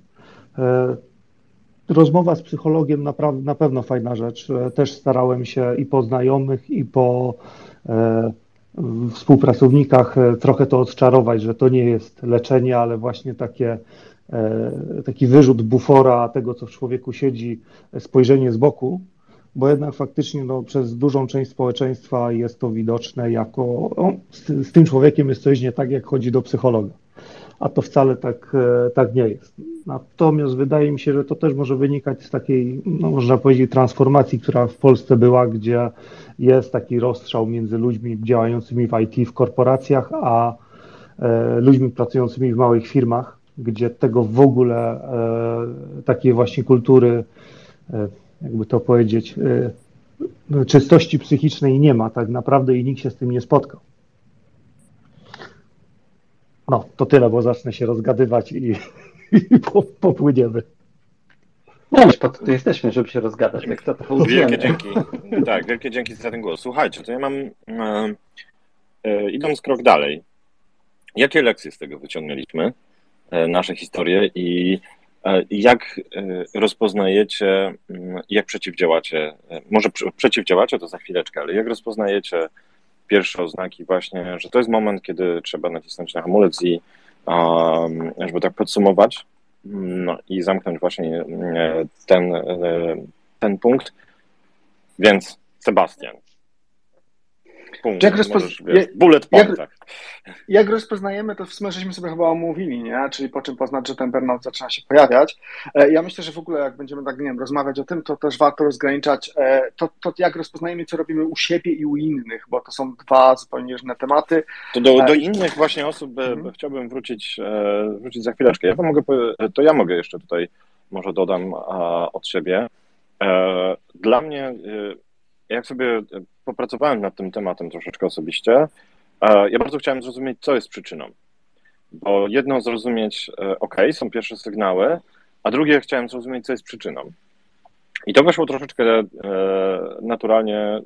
Speaker 5: Rozmowa z psychologiem naprawdę, na pewno fajna rzecz. Też starałem się i po znajomych, i po e, współpracownikach e, trochę to odczarować, że to nie jest leczenie, ale właśnie takie, e, taki wyrzut bufora tego, co w człowieku siedzi, spojrzenie z boku, bo jednak faktycznie no, przez dużą część społeczeństwa jest to widoczne jako o, z, z tym człowiekiem jest coś nie tak, jak chodzi do psychologa a to wcale tak, e, tak nie jest. Natomiast wydaje mi się, że to też może wynikać z takiej, no można powiedzieć, transformacji, która w Polsce była, gdzie jest taki rozstrzał między ludźmi działającymi w IT w korporacjach, a e, ludźmi pracującymi w małych firmach, gdzie tego w ogóle e, takiej właśnie kultury, jakby to powiedzieć, czystości psychicznej nie ma tak naprawdę i nikt się z tym nie spotkał. No, to tyle, bo zacznę się rozgadywać i, i popłyniemy.
Speaker 6: No już po to tu jesteśmy, żeby się rozgadać, jak to to
Speaker 3: Wielkie dzięki. Tak, wielkie dzięki za ten głos. Słuchajcie, to ja mam, e, e, idąc krok dalej, jakie lekcje z tego wyciągnęliśmy, e, nasze historie i e, jak e, rozpoznajecie, jak przeciwdziałacie, e, może przeciwdziałacie to za chwileczkę, ale jak rozpoznajecie pierwsze oznaki właśnie, że to jest moment, kiedy trzeba nacisnąć na hamulec i żeby tak podsumować no, i zamknąć właśnie e, ten, e, ten punkt. Więc Sebastian, punkt, jak rozpoz... możesz, wiesz, bullet point, jak,
Speaker 2: jak rozpoznajemy, to w sumie żeśmy sobie chyba omówili, nie? czyli po czym poznać, że ten burnout zaczyna się pojawiać. E, ja myślę, że w ogóle jak będziemy tak, nie wiem, rozmawiać o tym, to też warto rozgraniczać e, to, to jak rozpoznajemy, co robimy u siebie i u innych, bo to są dwa zupełnie różne tematy.
Speaker 3: To do, do e, innych właśnie osób mhm. chciałbym wrócić, wrócić za chwileczkę. Ja to, mogę, to ja mogę jeszcze tutaj, może dodam od siebie. Dla mnie jak sobie popracowałem nad tym tematem troszeczkę osobiście, ja bardzo chciałem zrozumieć, co jest przyczyną. Bo jedno zrozumieć, e, ok, są pierwsze sygnały, a drugie chciałem zrozumieć, co jest przyczyną. I to weszło troszeczkę e, naturalnie, e,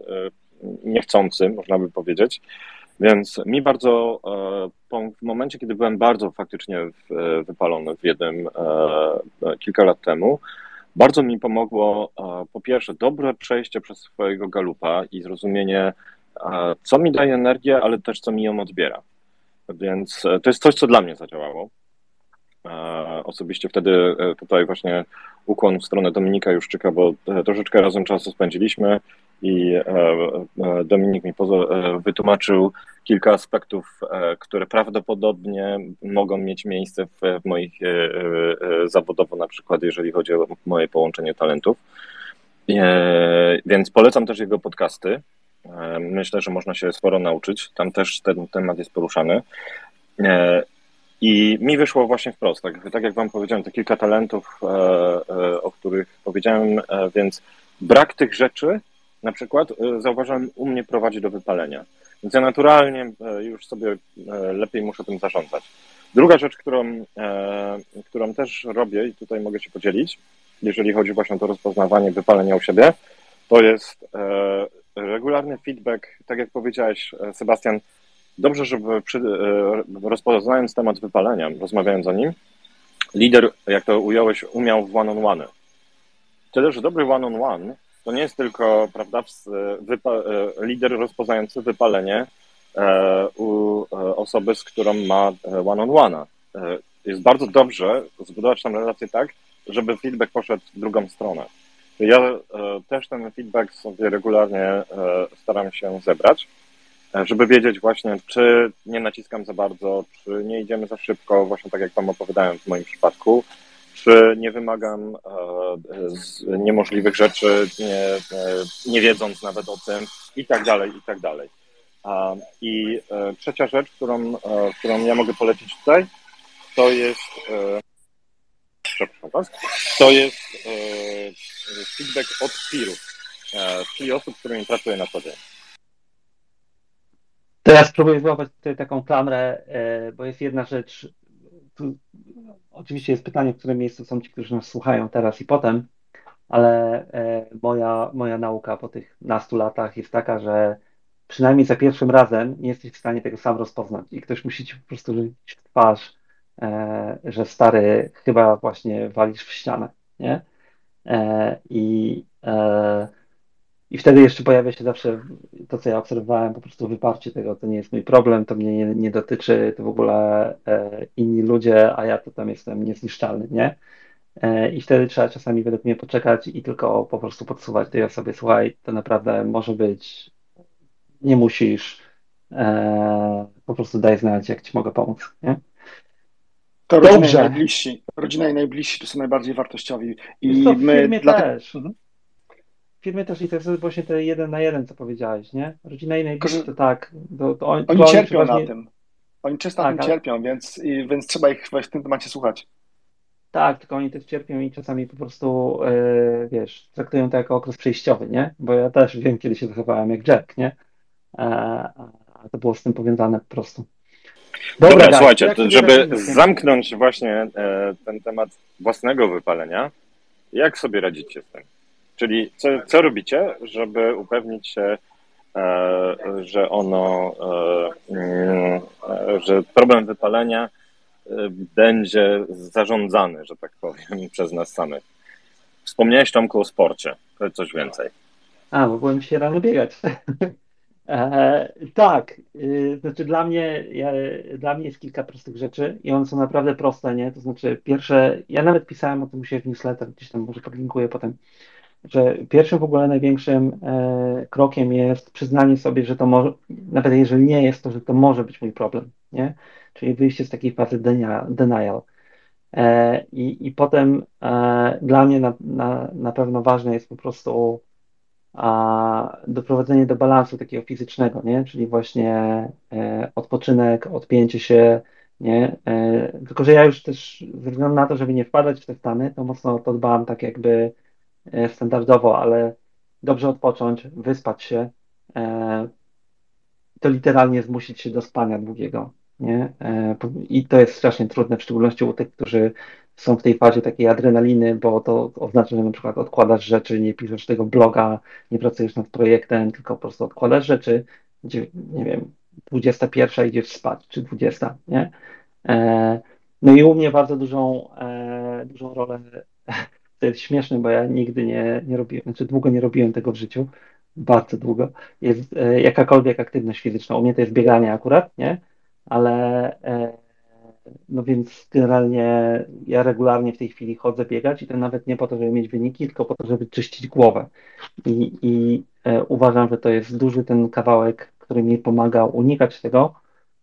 Speaker 3: niechcący, można by powiedzieć. Więc mi bardzo, w momencie, kiedy byłem bardzo faktycznie wypalony w jednym kilka lat temu, bardzo mi pomogło po pierwsze dobre przejście przez swojego galupa i zrozumienie, co mi daje energię, ale też co mi ją odbiera. Więc e, to jest coś, co dla mnie zadziałało. Osobiście wtedy e, tutaj właśnie ukłon w stronę Dominika Juszczyka, bo e, troszeczkę razem czasu spędziliśmy i Dominik mi wytłumaczył kilka aspektów, które prawdopodobnie mogą mieć miejsce w, moich zawodowo, na przykład jeżeli chodzi o moje połączenie talentów. Więc polecam też jego podcasty. Myślę, że można się sporo nauczyć. Tam też ten temat jest poruszany. I mi wyszło właśnie wprost, tak, tak jak Wam powiedziałem, te kilka talentów, e, e, o których powiedziałem, e, więc brak tych rzeczy na przykład zauważyłem u mnie prowadzi do wypalenia. Więc ja naturalnie już sobie lepiej muszę tym zarządzać. Druga rzecz, którą, którą też robię i tutaj mogę się podzielić, jeżeli chodzi właśnie o to rozpoznawanie wypalenia u siebie, to jest regularny feedback, tak jak powiedziałeś, Sebastian, dobrze, żeby przy, e, rozpoznając temat wypalenia, rozmawiając o nim, lider, jak to ująłeś, umiał w one-on-one. Tyle, że dobry one-on-one to nie jest tylko prawda, e, lider rozpoznający wypalenie e, u osoby, z którą ma one-on-one. Jest bardzo dobrze zbudować tam relację tak, żeby feedback poszedł w drugą stronę. Ja też ten feedback sobie regularnie staram się zebrać żeby wiedzieć właśnie, czy nie naciskam za bardzo, czy nie idziemy za szybko, właśnie tak jak Wam opowiadałem w moim przypadku, czy nie wymagam e, niemożliwych rzeczy, nie, e, nie wiedząc nawet o tym i tak dalej, i tak dalej. I e, trzecia rzecz, którą, którą ja mogę polecić tutaj, to jest przepraszam Was, to jest feedback od peerów, czyli osób, z którymi pracuję na co dzień.
Speaker 6: Teraz spróbuję złapać tutaj taką klamrę, bo jest jedna rzecz,
Speaker 1: oczywiście jest pytanie, w którym miejscu są ci, którzy nas słuchają teraz i potem, ale e, moja, moja nauka po tych nastu latach jest taka, że przynajmniej za pierwszym razem nie jesteś w stanie tego sam rozpoznać i ktoś musi ci po prostu rzucić w twarz, e, że stary, chyba właśnie walisz w ścianę, nie? E, I, I wtedy jeszcze pojawia się zawsze to, co ja obserwowałem, po prostu wyparcie tego, to nie jest mój problem, to mnie nie, nie dotyczy, to w ogóle e, inni ludzie, a ja to tam jestem niezniszczalny, nie? E, I wtedy trzeba czasami według mnie poczekać i tylko po prostu podsuwać tej osobie, słuchaj, to naprawdę może być, nie musisz, e, po prostu daj znać, jak ci mogę pomóc, nie?
Speaker 2: To rodzina i
Speaker 1: Dobrze.
Speaker 2: najbliżsi. Rodzina i najbliżsi to są najbardziej wartościowi. I
Speaker 1: Wiesz co, w
Speaker 2: my
Speaker 1: firmie
Speaker 2: dlatego-
Speaker 1: też.
Speaker 2: Mhm.
Speaker 1: W firmie też i to jest właśnie te jeden na jeden, co powiedziałeś, nie? Rodzina i najbliżsi
Speaker 2: Tylko,
Speaker 1: to tak, to, to oni,
Speaker 2: Oni cierpią
Speaker 1: przeważnie-
Speaker 2: na tym. Oni często
Speaker 1: Tak,
Speaker 2: na tym cierpią, więc, i, więc trzeba ich w tym temacie słuchać.
Speaker 1: Tak, tylko oni też cierpią i czasami po prostu, e, wiesz, traktują to jako okres przejściowy, nie? Bo ja też wiem, kiedy się zachowałem jak Jack, nie? E, a to było z tym powiązane po prostu.
Speaker 3: Dobra,
Speaker 1: guys,
Speaker 3: słuchajcie, to żeby zamknąć właśnie e, ten temat własnego wypalenia, jak sobie radzicie z tym? Czyli co, co robicie, żeby upewnić się, e, że ono, e, mm, e, że problem wypalenia będzie zarządzany, że tak powiem, przez nas samych? Wspomniałeś Tomku o sporcie, coś więcej.
Speaker 1: A, bo byłem się rano biegać. E, tak, y, znaczy dla mnie, ja, dla mnie jest kilka prostych rzeczy i one są naprawdę proste, nie? To znaczy pierwsze, ja nawet pisałem o tym siebie w newsletter, gdzieś tam może podlinkuję potem, że pierwszym w ogóle największym e, krokiem jest przyznanie sobie, że to może, nawet jeżeli nie jest to, że to może być mój problem, nie? Czyli wyjście z takiej fazy denia- denial. E, i, I potem e, dla mnie na, na, na pewno ważne jest po prostu a doprowadzenie do balansu takiego fizycznego, nie? Czyli właśnie e, odpoczynek, odpięcie się, nie? E, tylko, że ja już też ze względu na to, żeby nie wpadać w te stany, to mocno to dbam tak jakby standardowo, ale dobrze odpocząć, wyspać się, e, to literalnie zmusić się do spania długiego, nie? E, I to jest strasznie trudne, w szczególności u tych, którzy są w tej fazie takiej adrenaliny, bo to oznacza, że na przykład odkładasz rzeczy, nie piszesz tego bloga, nie pracujesz nad projektem, tylko po prostu odkładasz rzeczy, gdzie, nie wiem, 21 idziesz spać, czy 20, nie? E, no i u mnie bardzo dużą, e, dużą rolę, to jest śmieszne, bo ja nigdy nie, nie robiłem, znaczy długo nie robiłem tego w życiu, bardzo długo, jest e, jakakolwiek aktywność fizyczna. U mnie to jest bieganie akurat, nie? Ale e, no więc generalnie ja regularnie w tej chwili chodzę biegać i to nawet nie po to, żeby mieć wyniki, tylko po to, żeby czyścić głowę. I, i e, uważam, że to jest duży ten kawałek, który mi pomaga unikać tego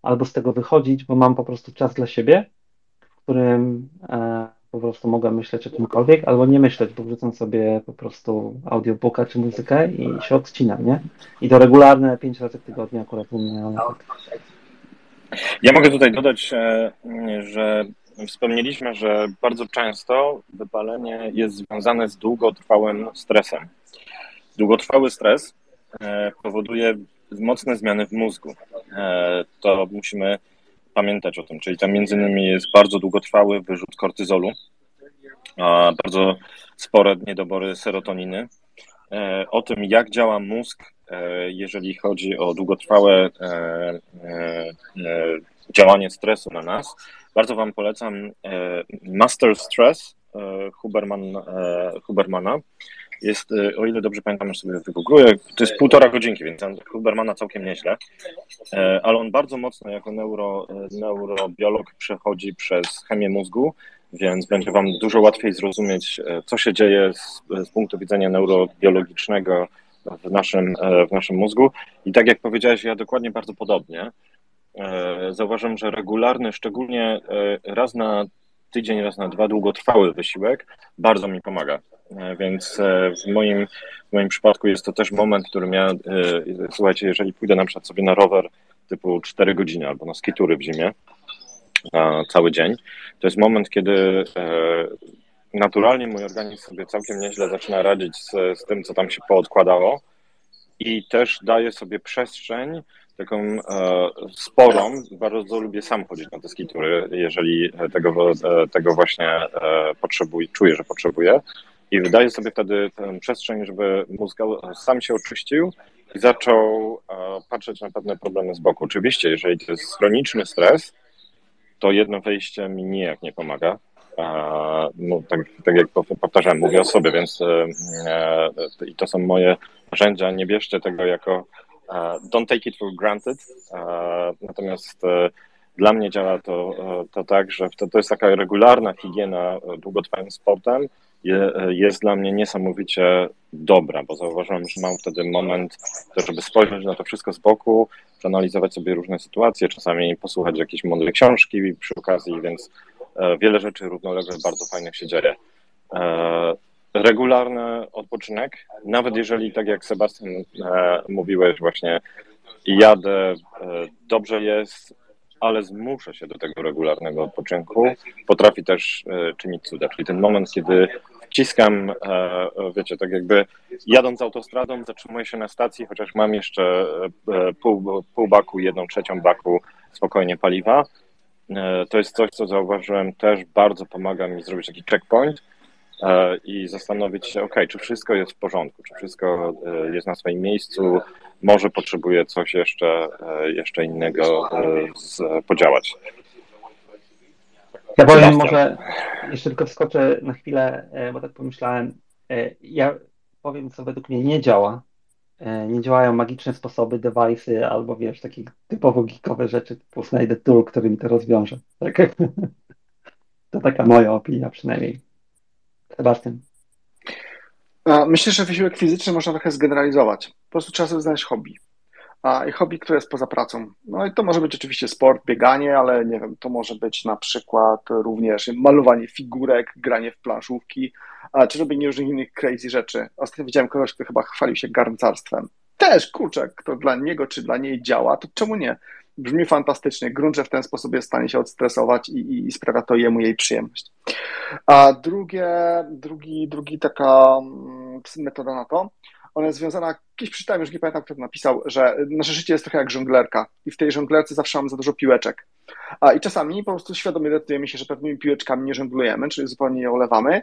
Speaker 1: albo z tego wychodzić, bo mam po prostu czas dla siebie, w którym e, po prostu mogę myśleć o czymkolwiek, albo nie myśleć, bo wrzucam sobie po prostu audiobooka czy muzykę i się odcinam, nie? I to regularne pięć razy w tygodniu akurat u mnie, ale tak.
Speaker 3: Ja mogę tutaj dodać, e, że wspomnieliśmy, że bardzo często wypalenie jest związane z długotrwałym stresem. Długotrwały stres e, powoduje mocne zmiany w mózgu. E, To musimy pamiętać o tym, czyli tam między innymi jest bardzo długotrwały wyrzut kortyzolu, bardzo spore niedobory serotoniny. E, O tym, jak działa mózg, e, jeżeli chodzi o długotrwałe e, działanie stresu na nas. Bardzo Wam polecam Master Stress Huberman, Hubermana. Jest, e, o ile dobrze pamiętam, sobie wygoogluję, to jest półtora godzinki, więc Hubermana całkiem nieźle, E, ale on bardzo mocno jako neuro, e, neurobiolog przechodzi przez chemię mózgu, więc będzie Wam dużo łatwiej zrozumieć, co się dzieje z, z punktu widzenia neurobiologicznego w naszym, w naszym mózgu. I tak jak powiedziałeś, ja dokładnie bardzo podobnie. Zauważam, że regularny, szczególnie raz na tydzień, raz na dwa długotrwały wysiłek bardzo mi pomaga. E, Więc e, w moim, w moim przypadku jest to też moment, w którym ja, e, słuchajcie, jeżeli pójdę na przykład sobie na rower typu 4 godziny albo na skitury w zimie na cały dzień, to jest moment, kiedy naturalnie mój organizm sobie całkiem nieźle zaczyna radzić z, z tym, co tam się poodkładało i też daje sobie przestrzeń taką e, sporą. Bardzo lubię sam chodzić na te skitury, jeżeli tego, tego właśnie e, potrzebuję, czuję, że potrzebuję. I wydaję sobie wtedy przestrzeń, żeby mózg sam się oczyścił i zaczął e, patrzeć na pewne problemy z boku. Oczywiście, jeżeli to jest chroniczny stres, to jedno wejście mi nijak nie pomaga. No, tak, tak jak powtarzałem, mówię o sobie, więc e, e, i to są moje narzędzia. Nie bierzcie tego jako don't take it for granted. Natomiast dla mnie działa to, to tak, że to, to jest taka regularna higiena długotrwałym sportem, jest dla mnie niesamowicie dobra, bo zauważyłem, że mam wtedy moment, żeby spojrzeć na to wszystko z boku, przeanalizować sobie różne sytuacje, czasami posłuchać jakiejś mądrej książki przy okazji, więc e, wiele rzeczy równolegle bardzo fajnych się dzieje. E, regularny odpoczynek, nawet jeżeli, tak jak Sebastian e, mówiłeś, właśnie jadę, dobrze jest, ale zmuszę się do tego regularnego odpoczynku, potrafi też e, czynić cuda. Czyli ten moment, kiedy wciskam, e, wiecie, tak jakby jadąc autostradą, zatrzymuję się na stacji, chociaż mam jeszcze e, pół, pół baku, jedną trzecią baku spokojnie paliwa. To jest coś, co zauważyłem, też bardzo pomaga mi zrobić taki checkpoint i zastanowić się, ok, czy wszystko jest w porządku, czy wszystko jest na swoim miejscu, może potrzebuje coś jeszcze, e, jeszcze innego e, podziałać.
Speaker 6: Ja powiem może, jeszcze tylko wskoczę na chwilę, e, bo tak pomyślałem, ja powiem, co według mnie nie działa. Nie działają magiczne sposoby, device'y albo wiesz, takie typowo geekowe rzeczy, typu znajdę tool, który mi to rozwiąże. Tak? To taka moja opinia przynajmniej. Sebastian.
Speaker 2: Myślę, że wysiłek fizyczny można trochę zgeneralizować. Po prostu trzeba sobie znaleźć hobby. I hobby, które jest poza pracą. No i to może być oczywiście sport, bieganie, ale nie wiem, to może być na przykład również malowanie figurek, granie w planszówki, czy robienie różnych innych crazy rzeczy. Ostatnio widziałem kogoś, kto chyba chwalił się garncarstwem. Też, kurczę, kto dla niego czy dla niej działa, to czemu nie? Brzmi fantastycznie. Grunt, że w ten sposób jest w stanie się odstresować i, i sprawia to jemu jej przyjemność. A drugie, drugi, drugi taka mm, metoda na to, ona jest związana, kiedyś przeczytałem, już nie pamiętam, kto to napisał, że nasze życie jest trochę jak żonglerka i w tej żonglerce zawsze mamy za dużo piłeczek. I czasami po prostu świadomie decydujemy się, że pewnymi piłeczkami nie żonglujemy, czyli zupełnie je olewamy.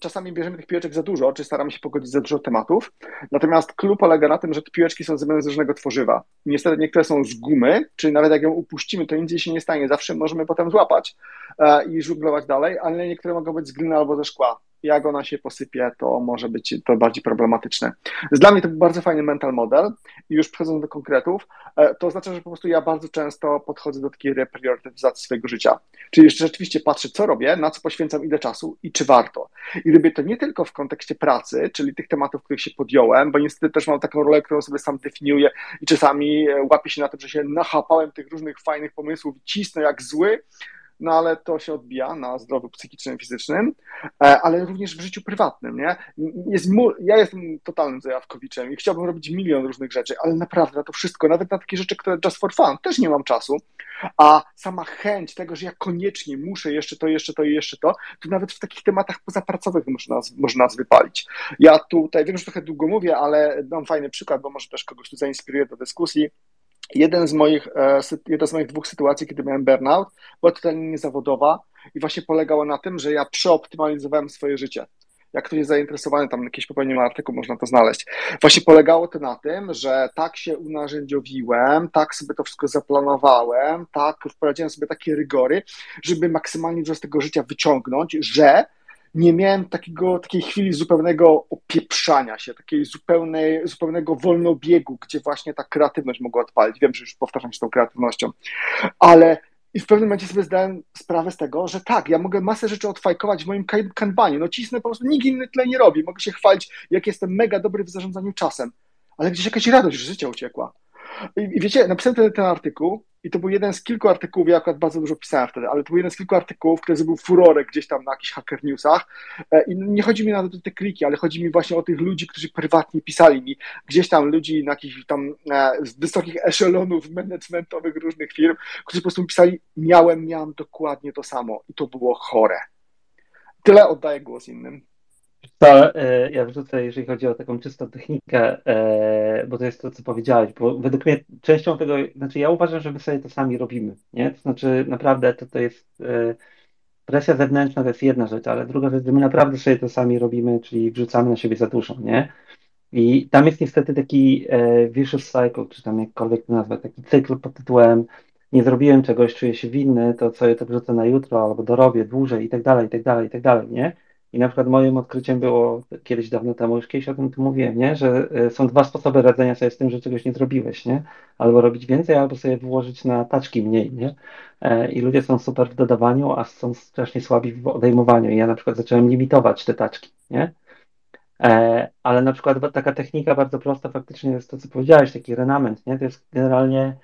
Speaker 2: Czasami bierzemy tych piłeczek za dużo, czy staramy się pogodzić za dużo tematów. Natomiast klub polega na tym, że te piłeczki są zrobione z różnego tworzywa. Niestety niektóre są z gumy, czyli nawet jak ją upuścimy, to nic jej się nie stanie. Zawsze możemy potem złapać i żonglować dalej, ale niektóre mogą być z gliny albo ze szkła jak ona się posypie, to może być to bardziej problematyczne. Dla mnie to był bardzo fajny mental model i już przechodząc do konkretów, e, to oznacza, że po prostu ja bardzo często podchodzę do takiej repriorytetyzacji swojego życia. Czyli rzeczywiście patrzę, co robię, na co poświęcam ile czasu i czy warto. I robię to nie tylko w kontekście pracy, czyli tych tematów, których się podjąłem, bo niestety też mam taką rolę, którą sobie sam definiuję i czasami e, łapię się na tym, że się nachapałem tych różnych fajnych pomysłów cisnę jak zły, no ale to się odbija na zdrowiu psychicznym, fizycznym, e, ale również w życiu prywatnym, nie? Jest, ja jestem totalnym zajawkowiczem i chciałbym robić milion różnych rzeczy, ale naprawdę na to wszystko, nawet na takie rzeczy, które just for fun, też nie mam czasu, a sama chęć tego, że ja koniecznie muszę jeszcze to, jeszcze to i jeszcze to, to nawet w takich tematach pozapracowych można nas, można nas wypalić. Ja tutaj, wiem, że trochę długo mówię, ale dam fajny przykład, bo może też kogoś tu zainspiruję do dyskusji. Jeden z moich, e, jedna z moich dwóch sytuacji, kiedy miałem burnout, była totalnie niezawodowa i właśnie polegała na tym, że ja przeoptymalizowałem swoje życie. Jak ktoś jest zainteresowany, tam jakiś popełniłem artykuł, można to znaleźć. Właśnie polegało to na tym, że tak się unarzędziowiłem, tak sobie to wszystko zaplanowałem, tak wprowadziłem sobie takie rygory, żeby maksymalnie z tego życia wyciągnąć, że nie miałem takiego, takiej chwili zupełnego opieprzania się, takiej zupełnej, zupełnego wolnobiegu, gdzie właśnie ta kreatywność mogła odpalić. Wiem, że już powtarzam się tą kreatywnością, ale i w pewnym momencie sobie zdałem sprawę z tego, że tak, ja mogę masę rzeczy odfajkować w moim kanbanie, no cisnę po prostu, nikt inny tyle nie robi, mogę się chwalić, jak jestem mega dobry w zarządzaniu czasem, ale gdzieś jakaś radość życia uciekła. I, wiecie, napisałem ten, ten artykuł i to był jeden z kilku artykułów, ja akurat bardzo dużo pisałem wtedy, ale to był jeden z kilku artykułów, który zrobił furorę gdzieś tam na jakichś hacker newsach. E, I nie chodzi mi o te kliki, ale chodzi mi właśnie o tych ludzi, którzy prywatnie pisali mi, gdzieś tam ludzi na jakichś tam e, z wysokich eszelonów managementowych różnych firm, którzy po prostu pisali, miałem, miałem dokładnie to samo i to było chore. Tyle oddaję głos innym.
Speaker 1: To e, ja wrzucę, jeżeli chodzi o taką czystą technikę, e, bo to jest to, co powiedziałeś, bo według mnie częścią tego, znaczy ja uważam, że my sobie to sami robimy, nie? To znaczy naprawdę to, to jest e, presja zewnętrzna to jest jedna rzecz, ale druga rzecz, że my naprawdę sobie to sami robimy, czyli wrzucamy na siebie za dużo, nie? I tam jest niestety taki vicious cycle, czy tam jakkolwiek to nazwać, taki cykl pod tytułem nie zrobiłem czegoś, czuję się winny, to co to wrzucę na jutro, albo dorobię dłużej i tak dalej, i tak dalej, i tak dalej, nie? I na przykład moim odkryciem było kiedyś dawno temu, już kiedyś o tym tu mówiłem, nie? że e, są dwa sposoby radzenia sobie z tym, że czegoś nie zrobiłeś, nie? Albo robić więcej, albo sobie wyłożyć na taczki mniej, nie? E, I ludzie są super w dodawaniu, a są strasznie słabi w odejmowaniu. I ja na przykład zacząłem limitować te taczki, nie? E, ale na przykład taka technika bardzo prosta faktycznie jest to, co powiedziałeś, taki renament, nie? To jest generalnie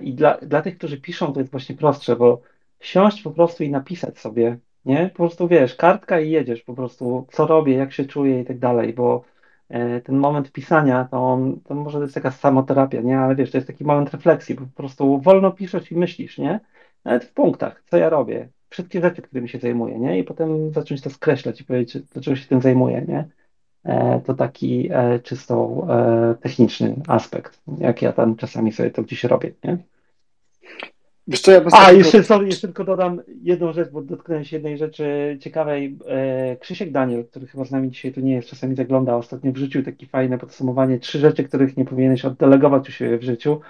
Speaker 1: i dla, dla tych, którzy piszą, to jest właśnie prostsze, bo siąść po prostu i napisać sobie nie? Po prostu wiesz, kartka i jedziesz po prostu, co robię, jak się czuję i tak dalej, bo e, ten moment pisania, to, to może to jest taka samoterapia, nie? Ale wiesz, to jest taki moment refleksji, bo po prostu wolno piszesz i myślisz, nie? Nawet w punktach, co ja robię, wszystkie rzeczy, którymi się zajmuję, nie? I potem zacząć to skreślać i powiedzieć, dlaczego się tym zajmuję, nie? E, to taki e, czysto techniczny aspekt, jak ja tam czasami sobie to gdzieś robię, nie?
Speaker 2: Wiesz co, ja
Speaker 1: A, jeszcze, sorry, jeszcze tylko dodam jedną rzecz, bo dotknąłem się jednej rzeczy ciekawej. E, Krzysiek Daniel, który chyba z nami dzisiaj tu nie jest, czasami zagląda, ostatnio wrzucił takie fajne podsumowanie, trzy rzeczy, których nie powinieneś oddelegować u siebie w życiu.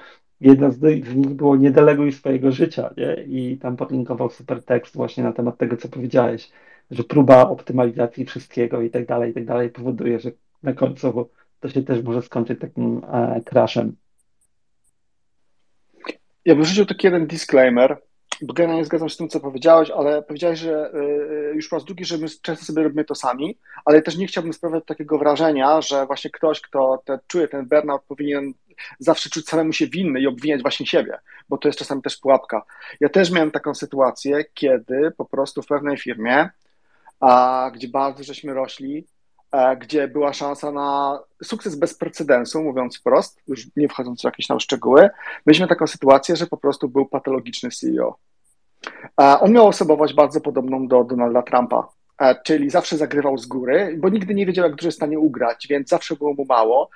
Speaker 1: Jedna z, z nich było nie deleguj swojego życia, nie? I tam podlinkował super tekst właśnie na temat tego, co powiedziałeś, że próba optymalizacji wszystkiego i tak dalej, i tak dalej powoduje, że na końcu to się też może skończyć takim e, crashem.
Speaker 2: Ja bym rzucił taki jeden disclaimer, bo generalnie zgadzam się z tym, co powiedziałeś, ale powiedziałeś, że y, już po raz drugi, że my często sobie robimy to sami, ale też nie chciałbym sprawiać takiego wrażenia, że właśnie ktoś, kto te, czuje ten burnout, powinien zawsze czuć samemu się winny i obwiniać właśnie siebie, bo to jest czasami też pułapka. Ja też miałem taką sytuację, kiedy po prostu w pewnej firmie, a, gdzie bardzo żeśmy rośli, gdzie była szansa na sukces bez precedensu, mówiąc wprost, już nie wchodząc w jakieś tam szczegóły, mieliśmy taką sytuację, że po prostu był patologiczny CEO. E, on miał osobowość bardzo podobną do Donalda Trumpa, e, czyli zawsze zagrywał z góry, bo nigdy nie wiedział, jak dużo jest w stanie ugrać, więc zawsze było mu mało.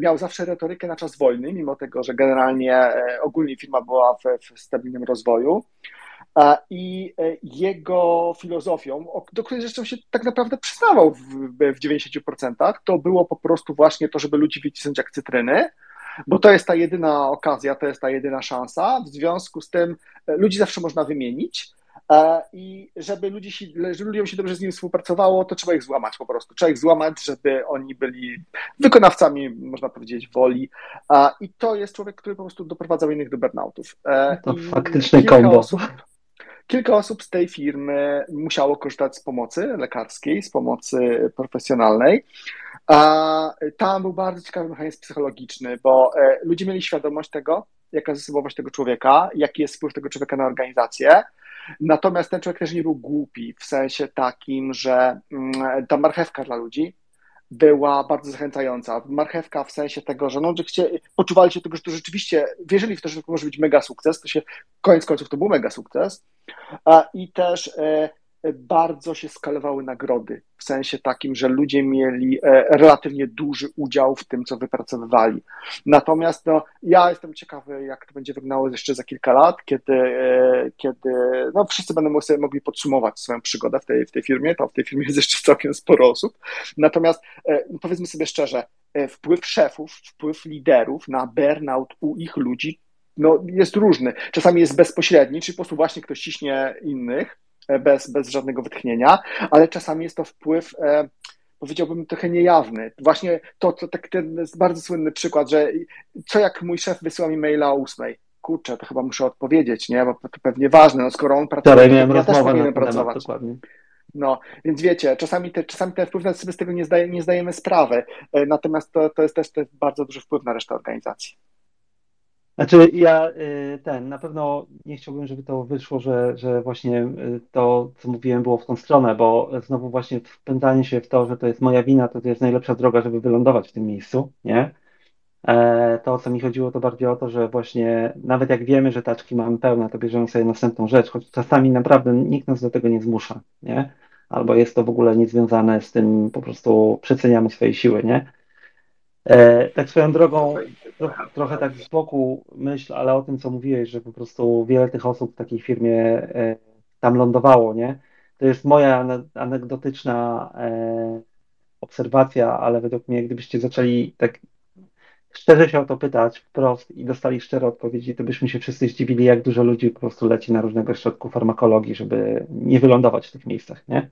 Speaker 2: Miał zawsze retorykę na czas wojny, mimo tego, że generalnie ogólnie firma była w, w stabilnym rozwoju i e, jego filozofią, do której zresztą się tak naprawdę przyznawał w, w 90%, to było po prostu właśnie to, żeby ludzi wycisnąć jak cytryny, bo to jest ta jedyna okazja, to jest ta jedyna szansa. W związku z tym e, ludzi zawsze można wymienić. E, I żeby, ludzi się, żeby ludziom się dobrze z nim współpracowało, to trzeba ich złamać po prostu. Trzeba ich złamać, żeby oni byli wykonawcami, można powiedzieć, woli. I to jest człowiek, który po prostu doprowadzał innych do burnoutów.
Speaker 1: To I faktyczne kombo.
Speaker 2: Osób, Kilka osób z tej firmy musiało korzystać z pomocy lekarskiej, z pomocy profesjonalnej. A tam był bardzo ciekawy mechanizm psychologiczny, bo e, ludzie mieli świadomość tego, jaka jest osobowość tego człowieka, jaki jest wpływ tego człowieka na organizację. Natomiast ten człowiek też nie był głupi w sensie takim, że mm, ta marchewka dla ludzi była bardzo zachęcająca. Marchewka w sensie tego, że no, że chcie, poczuwali się tego, że to rzeczywiście wierzyli w to, że to może być mega sukces, to się koniec końców to był mega sukces. I też e, bardzo się skalowały nagrody, w sensie takim, że ludzie mieli e, relatywnie duży udział w tym, co wypracowywali. Natomiast no, ja jestem ciekawy, jak to będzie wyglądało jeszcze za kilka lat, kiedy, e, kiedy no, wszyscy będą sobie mogli podsumować swoją przygodę w tej, w tej firmie. Tam w tej firmie jest jeszcze całkiem sporo osób. Natomiast powiedzmy sobie szczerze, wpływ szefów, wpływ liderów na burnout u ich ludzi no, jest różny. Czasami jest bezpośredni, czyli po prostu właśnie ktoś ciśnie innych e, bez, bez żadnego wytchnienia, ale czasami jest to wpływ, e, powiedziałbym, trochę niejawny. Właśnie to, to tak, ten bardzo słynny przykład, że co jak mój szef wysyła mi maila o ósmej? Kurczę, to chyba muszę odpowiedzieć, nie? Bo to pewnie ważne, no skoro on pracuje, to ja też powinienem pracować. Dokładnie. No, więc wiecie, czasami, te, czasami ten wpływ sobie z tego nie, zdaje, nie zdajemy sprawy, e, natomiast to, to jest też jest bardzo duży wpływ na resztę organizacji.
Speaker 1: Znaczy ja y, ten, na pewno nie chciałbym, żeby to wyszło, że, że właśnie y, to, co mówiłem, było w tą stronę, bo znowu właśnie wpędzanie się w to, że to jest moja wina, to, jest najlepsza droga, żeby wylądować w tym miejscu, nie? E, to, o co mi chodziło, to bardziej o to, że właśnie nawet jak wiemy, że taczki mamy pełne, to bierzemy sobie następną rzecz, choć czasami naprawdę nikt nas do tego nie zmusza, nie? albo jest to w ogóle niezwiązane z tym, po prostu przeceniamy swoje siły, nie? E, tak swoją drogą, trochę, trochę tak z boku myśl, ale o tym, co mówiłeś, że po prostu wiele tych osób w takiej firmie e, tam lądowało, nie? To jest moja anegdotyczna e, obserwacja, ale według mnie, gdybyście zaczęli tak szczerze się o to pytać wprost i dostali szczere odpowiedzi, to byśmy się wszyscy zdziwili, jak dużo ludzi po prostu leci na różnego środku farmakologii, żeby nie wylądować w tych miejscach, nie?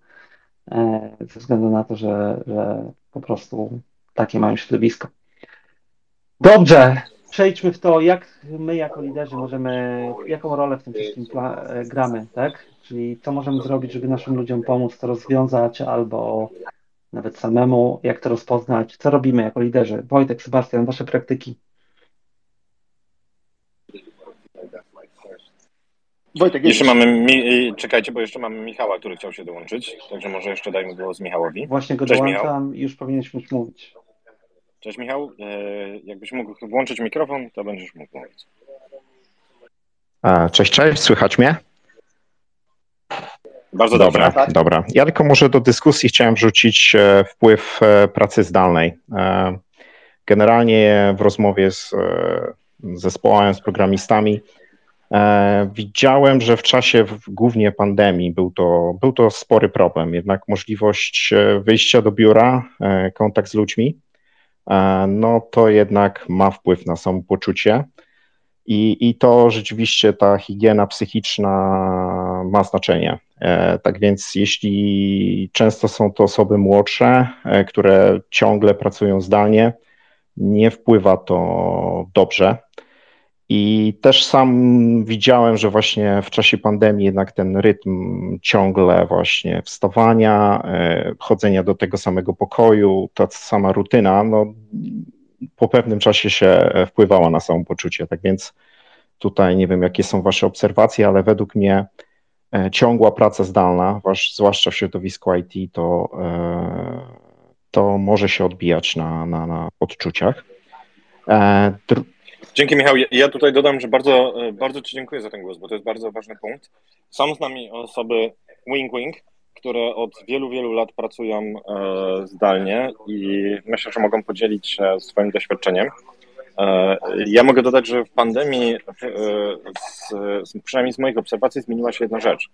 Speaker 1: Ze względu na to, że, że po prostu takie mają środowisko. Dobrze, przejdźmy w to, jak my jako liderzy możemy, jaką rolę w tym wszystkim gramy, tak? Czyli co możemy zrobić, żeby naszym ludziom pomóc to rozwiązać, albo nawet samemu, jak to rozpoznać, co robimy jako liderzy. Wojtek, Sebastian, wasze praktyki.
Speaker 3: Wojtek, jeszcze mamy, mi, czekajcie, bo jeszcze mamy Michała, który chciał się dołączyć, także może jeszcze dajmy głos Michałowi.
Speaker 1: Właśnie go Cześć, dołączam Michał. już powinieneś móc mówić.
Speaker 3: Cześć Michał, e, jakbyś mógł włączyć mikrofon, to będziesz mógł mówić.
Speaker 7: Cześć, cześć, słychać mnie?
Speaker 3: Bardzo
Speaker 7: dobra. Tak? Dobra. Ja tylko może do dyskusji chciałem wrzucić e, wpływ e, pracy zdalnej. Generalnie w rozmowie z zespołem, z programistami widziałem, że w czasie głównie pandemii był to, był to spory problem. Jednak możliwość wyjścia do biura, kontakt z ludźmi no to jednak ma wpływ na samopoczucie. I, I to rzeczywiście ta higiena psychiczna ma znaczenie. E, tak więc, jeśli często są to osoby młodsze, e, które ciągle pracują zdalnie, nie wpływa to dobrze i też sam widziałem, że właśnie w czasie pandemii jednak ten rytm ciągle właśnie wstawania, e, chodzenia do tego samego pokoju, ta sama rutyna, no, po pewnym czasie się e, wpływała na samopoczucie. Tak więc tutaj nie wiem, jakie są Wasze obserwacje, ale według mnie e, ciągła praca zdalna, zwłaszcza w środowisku IT, to, to może się odbijać na, na, na odczuciach.
Speaker 3: Dzięki Michał. Ja tutaj dodam, że bardzo, e, bardzo Ci dziękuję za ten głos, bo to jest bardzo ważny punkt. Są z nami osoby wing wing, które od wielu, wielu lat pracują e, zdalnie i myślę, że mogą podzielić się swoim doświadczeniem. E, ja mogę dodać, że w pandemii, z, przynajmniej z moich obserwacji, zmieniła się jedna rzecz.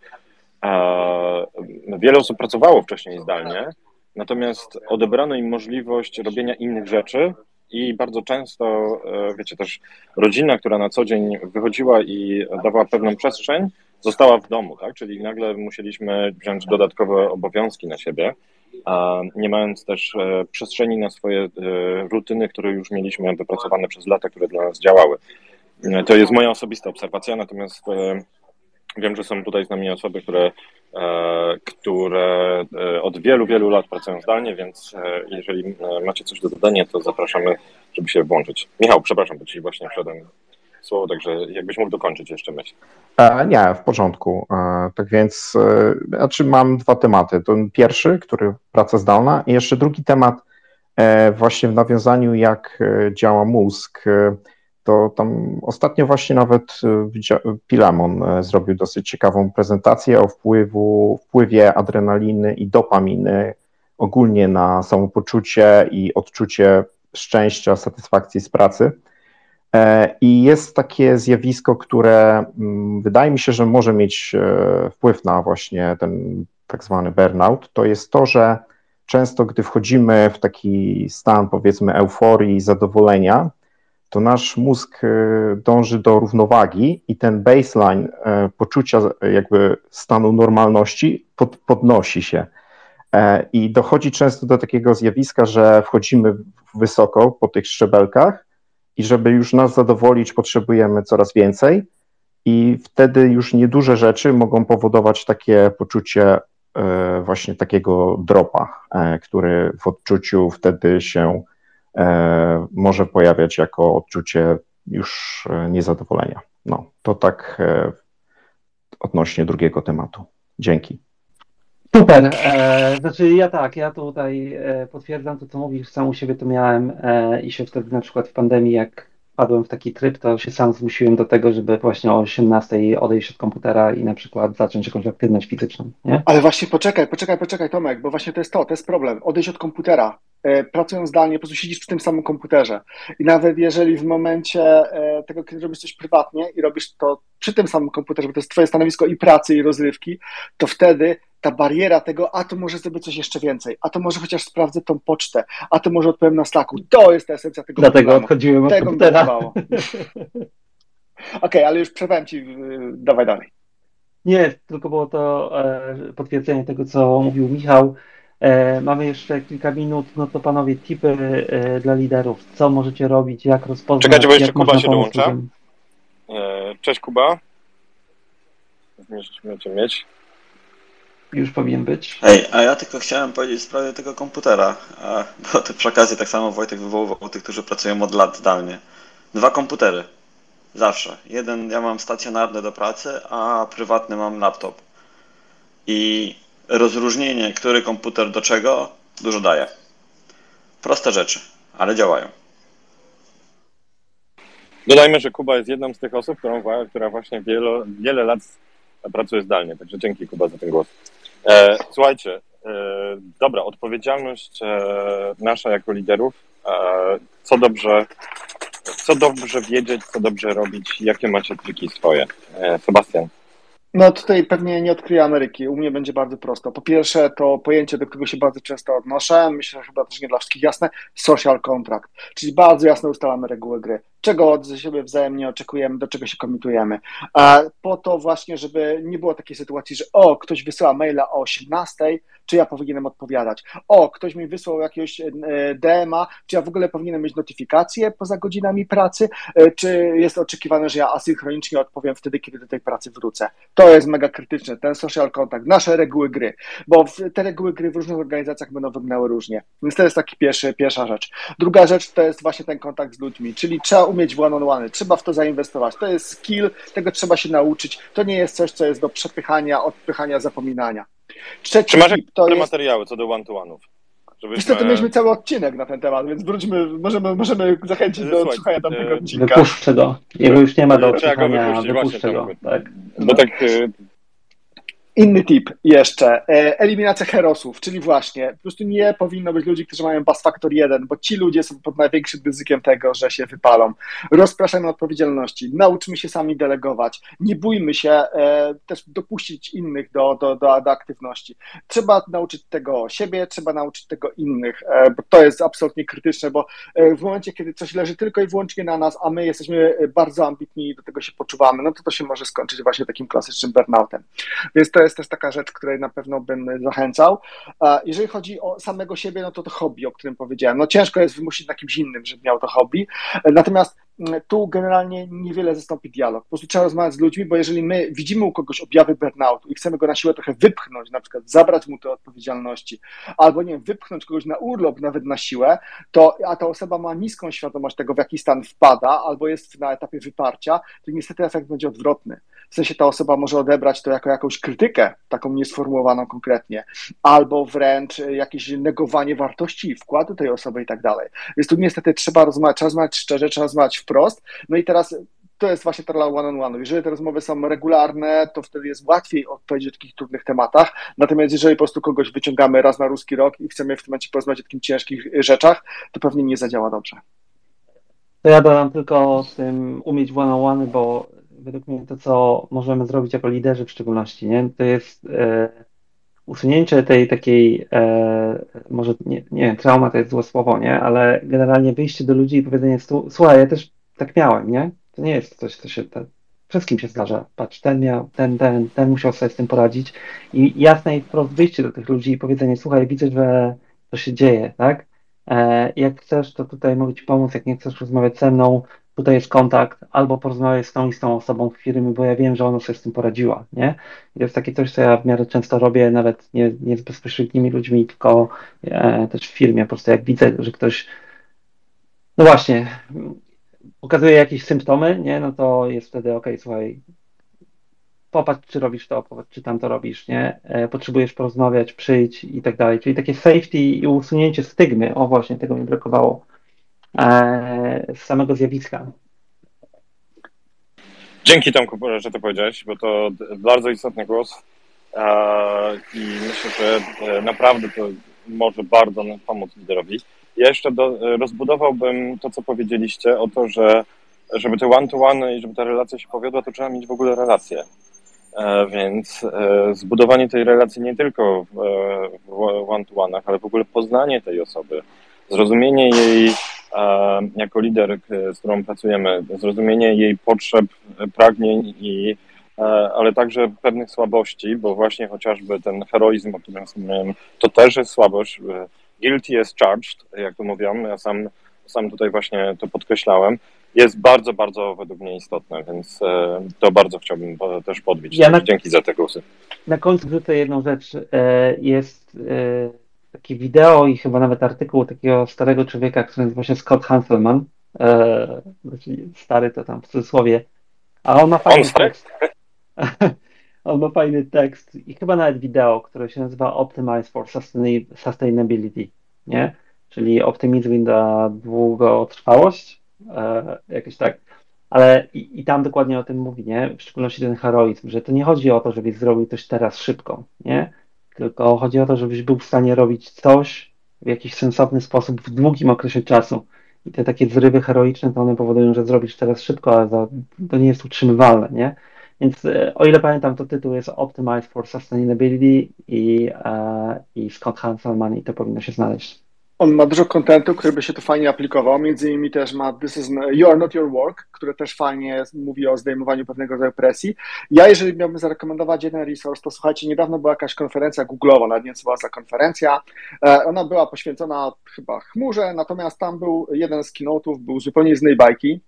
Speaker 3: Wiele osób pracowało wcześniej zdalnie, natomiast odebrano im możliwość robienia innych rzeczy, i bardzo często, e, wiecie, też rodzina, która na co dzień wychodziła i dawała pewną przestrzeń, została w domu, tak? Czyli nagle musieliśmy wziąć dodatkowe obowiązki na siebie, a nie mając też e, przestrzeni na swoje e, rutyny, które już mieliśmy wypracowane przez lata, które dla nas działały. To jest moja osobista obserwacja, natomiast wiem, że są tutaj z nami osoby, które E, które e, od wielu, wielu lat pracują zdalnie, więc e, jeżeli macie coś do dodania, to zapraszamy, żeby się włączyć. Michał, przepraszam, bo Ci właśnie wszedłem słowo, także jakbyś mógł dokończyć jeszcze myśl.
Speaker 7: Nie, w porządku. Tak więc, znaczy mam dwa tematy. Ten pierwszy, który praca zdalna i jeszcze drugi temat właśnie w nawiązaniu, jak działa mózg to tam ostatnio właśnie nawet e, Pilamon e, zrobił dosyć ciekawą prezentację o wpływu, wpływie adrenaliny i dopaminy ogólnie na samopoczucie i odczucie szczęścia, satysfakcji z pracy. E, I jest takie zjawisko, które mm, wydaje mi się, że może mieć wpływ na właśnie ten tak zwany burnout. To jest to, że często, gdy wchodzimy w taki stan, powiedzmy, euforii, zadowolenia, to nasz mózg e, dąży do równowagi i ten baseline e, poczucia jakby stanu normalności pod, podnosi się. E, I dochodzi często do takiego zjawiska, że wchodzimy wysoko po tych szczebelkach i żeby już nas zadowolić, potrzebujemy coraz więcej, i wtedy już nieduże rzeczy mogą powodować takie poczucie właśnie takiego dropa, który w odczuciu wtedy się E, może pojawiać jako odczucie już e, niezadowolenia. No, to tak e, odnośnie drugiego tematu. Dzięki.
Speaker 1: Super. znaczy ja tak, ja tutaj potwierdzam to, co mówisz, sam u siebie to miałem i się wtedy na przykład w pandemii, jak wpadłem w taki tryb, to się sam zmusiłem do tego, żeby właśnie o 18 odejść od komputera i na przykład zacząć jakąś aktywność fizyczną, nie?
Speaker 2: Ale właśnie poczekaj, poczekaj, poczekaj Tomek, bo właśnie to jest to, to jest problem. Odejść od komputera. E, pracując zdalnie, po prostu siedzisz przy tym samym komputerze. I nawet jeżeli w momencie e, tego, kiedy robisz coś prywatnie i robisz to przy tym samym komputerze, bo to jest twoje stanowisko i pracy, i rozrywki, to wtedy ta bariera tego, a to może zrobię coś jeszcze więcej, a to może chociaż sprawdzę tą pocztę, a to może odpowiem na Slacku. To jest ta esencja tego
Speaker 1: Dlatego
Speaker 2: problemu.
Speaker 1: odchodziłem od
Speaker 2: Tego
Speaker 1: komputera.
Speaker 2: Okej, ale już przerwałem ci, yy, dawaj dalej.
Speaker 1: Nie, tylko było to e, potwierdzenie tego, co mówił Michał. E, mamy jeszcze kilka minut, no to panowie, tipy e, dla liderów. Co możecie robić, jak rozpoznać,
Speaker 3: Czekajcie, bo jeszcze
Speaker 1: jak
Speaker 3: Kuba się dołącza. Cześć Kuba. Możecie mieć.
Speaker 1: Już powinien być.
Speaker 8: Hej, a ja tylko chciałem powiedzieć w sprawie tego komputera, a, bo to przy okazji tak samo Wojtek wywoływał tych, którzy pracują od lat zdalnie. Dwa komputery. Zawsze. Jeden ja mam stacjonarny do pracy, a prywatny mam laptop. I rozróżnienie, który komputer do czego, dużo daje. Proste rzeczy, ale działają.
Speaker 3: Dodajmy, że Kuba jest jedną z tych osób, którą, która właśnie wiele, wiele lat pracuje zdalnie, także dzięki Kuba za ten głos. E, słuchajcie, e, dobra, odpowiedzialność e, nasza jako liderów, e, co dobrze, co dobrze wiedzieć, co dobrze robić, jakie macie triki swoje. E, Sebastian.
Speaker 2: No tutaj pewnie nie odkryję Ameryki. U mnie będzie bardzo prosto. Po pierwsze, to pojęcie, do którego się bardzo często odnoszę, myślę, że chyba też nie dla wszystkich jasne, social contract, czyli bardzo jasno ustalamy reguły gry. Czego od siebie wzajemnie oczekujemy, do czego się komitujemy. A po to właśnie, żeby nie było takiej sytuacji, że o, ktoś wysyła maila o 18, czy ja powinienem odpowiadać. O, ktoś mi wysłał jakiegoś e, DM-a, czy ja w ogóle powinienem mieć notyfikacje poza godzinami pracy, e, czy jest oczekiwane, że ja asynchronicznie odpowiem wtedy, kiedy do tej pracy wrócę. To jest mega krytyczne, ten social contact, nasze reguły gry, bo te reguły gry w różnych organizacjach będą wyglądały różnie. Więc to jest taki pierwszy, pierwsza rzecz. Druga rzecz to jest właśnie ten kontakt z ludźmi, czyli trzeba umieć w one-on-one, trzeba w to zainwestować. To jest skill, tego trzeba się nauczyć. To nie jest coś, co jest do przepychania, odpychania, zapominania. Trzeci
Speaker 3: Czy masz dobre
Speaker 2: jest...
Speaker 3: materiały co do one-to-one'ów? Żebyśmy-
Speaker 2: Niestety mieliśmy cały odcinek na ten temat, więc wróćmy, możemy, możemy zachęcić do słuchania tamtego
Speaker 3: e,
Speaker 2: odcinka.
Speaker 1: Wypuszczę go. Jego już nie ma do
Speaker 3: Trzeba go wypuścić,
Speaker 1: wypuszczę go. Tak.
Speaker 3: Bo tak e,
Speaker 2: Inny tip jeszcze, e, eliminacja herosów, czyli właśnie, po prostu nie powinno być ludzi, którzy mają bus factor 1, bo ci ludzie są pod największym ryzykiem tego, że się wypalą. Rozpraszamy odpowiedzialności, nauczmy się sami delegować, nie bójmy się e, też dopuścić innych do, do, do, do aktywności. Trzeba nauczyć tego siebie, trzeba nauczyć tego innych, e, bo to jest absolutnie krytyczne, bo w momencie, kiedy coś leży tylko i wyłącznie na nas, a my jesteśmy bardzo ambitni i do tego się poczuwamy, no to to się może skończyć właśnie takim klasycznym burnoutem. Więc to jest też taka rzecz, której na pewno bym zachęcał. Jeżeli chodzi o samego siebie, no to to hobby, o którym powiedziałem. No ciężko jest wymusić na kimś innym, żeby miał to hobby. Natomiast tu generalnie niewiele zastąpi dialog. Po prostu trzeba rozmawiać z ludźmi, bo jeżeli my widzimy u kogoś objawy burnoutu i chcemy go na siłę trochę wypchnąć, na przykład zabrać mu te odpowiedzialności, albo nie wiem, wypchnąć kogoś na urlop nawet na siłę, to a ta osoba ma niską świadomość tego, w jaki stan wpada, albo jest na etapie wyparcia, to niestety efekt będzie odwrotny. W sensie ta osoba może odebrać to jako jakąś krytykę, taką niesformułowaną konkretnie, albo wręcz jakieś negowanie wartości wkładu tej osoby i tak dalej. Więc tu niestety trzeba rozmawiać, trzeba rozmawiać szczerze, trzeba rozmawiać wprost. No i teraz to jest właśnie ta rola one on one. Jeżeli te rozmowy są regularne, to wtedy jest łatwiej odpowiedzieć o takich trudnych tematach. Natomiast jeżeli po prostu kogoś wyciągamy raz na ruski rok i chcemy w tym momencie porozmawiać o takich ciężkich rzeczach, to pewnie nie zadziała dobrze.
Speaker 1: To ja dodam tylko z tym umieć one-on-one, bo według mnie to, co możemy zrobić jako liderzy w szczególności, nie? to jest e, usunięcie tej takiej, e, może nie, nie wiem, trauma to jest złe słowo, nie? Ale generalnie wyjście do ludzi i powiedzenie, "Słu- słuchaj, ja też tak miałem, nie? To nie jest coś, co się tak, wszystkim się zdarza. Patrz, ten miał, ten, ten, ten musiał sobie z tym poradzić. I jasne i wprost wyjście do tych ludzi i powiedzenie, słuchaj, widzę, że to się dzieje, tak? E, jak chcesz, to tutaj mogę Ci pomóc, jak nie chcesz rozmawiać ze mną, tutaj jest kontakt, albo porozmawiaj z tą i z tą osobą w firmie, bo ja wiem, że ona sobie z tym poradziła, nie? I to jest takie coś, co ja w miarę często robię, nawet nie, nie z bezpośrednimi ludźmi, tylko e, też w firmie, po prostu jak widzę, że ktoś, no właśnie, m, pokazuje jakieś symptomy, nie? No to jest wtedy, okej, słuchaj, popatrz, czy robisz to, popatrz, czy tam to robisz, nie? E, potrzebujesz porozmawiać, przyjdź i tak dalej. Czyli takie safety i usunięcie stygmy, o właśnie, tego mi brakowało, e, z samego zjawiska.
Speaker 3: Dzięki Tomku, że to powiedziałeś, bo to bardzo istotny głos i myślę, że naprawdę to może bardzo pomóc liderowi. Ja jeszcze do, rozbudowałbym to, co powiedzieliście o to, że żeby te one-to-one i żeby ta relacja się powiodła, to trzeba mieć w ogóle relację. E, więc e, zbudowanie tej relacji nie tylko w, w one-to-one'ach, ale w ogóle poznanie tej osoby, zrozumienie jej e, jako lider, z którą pracujemy, zrozumienie jej potrzeb, pragnień i ale także pewnych słabości, bo właśnie chociażby ten heroizm, o którym wspomniałem, to też jest słabość. Guilty as charged, jak to mówią. Ja sam, sam tutaj właśnie to podkreślałem jest bardzo, bardzo według mnie istotne, więc e, to bardzo chciałbym też podbić. Ja na, Dzięki za te głosy.
Speaker 1: Na końcu wrzucę jedną rzecz. E, jest e, takie wideo i chyba nawet artykuł takiego starego człowieka, który nazywa się Scott Hanselman. Znaczy stary to tam w cudzysłowie. A on ma fajny on tekst. on ma fajny tekst i chyba nawet wideo, które się nazywa Optimize for Sustainability, nie? Czyli optymizm na długotrwałość e, jakieś tak. Ale i, i, tam dokładnie o tym mówi, nie? W szczególności ten heroizm, że to nie chodzi o to, żebyś zrobił coś teraz szybko, nie? Tylko chodzi o to, żebyś był w stanie robić coś w jakiś sensowny sposób w długim okresie czasu. I te takie zrywy heroiczne, to one powodują, że zrobisz teraz szybko, ale to, to nie jest utrzymywalne, nie? Więc e, o ile pamiętam, to tytuł jest Optimize for Sustainability i, e, i Scott Hanselman i to powinno się znaleźć.
Speaker 2: On ma dużo kontentu, który by się tu fajnie aplikował. Między innymi też ma This is You are not your work, które też fajnie mówi o zdejmowaniu pewnego rodzaju presji. Ja, jeżeli miałbym zarekomendować jeden resource, to słuchajcie, niedawno była jakaś konferencja Google'owa, nawet nie była za konferencja. E, ona była poświęcona chyba chmurze, natomiast tam był jeden z keynote'ów, był zupełnie z innej bajki.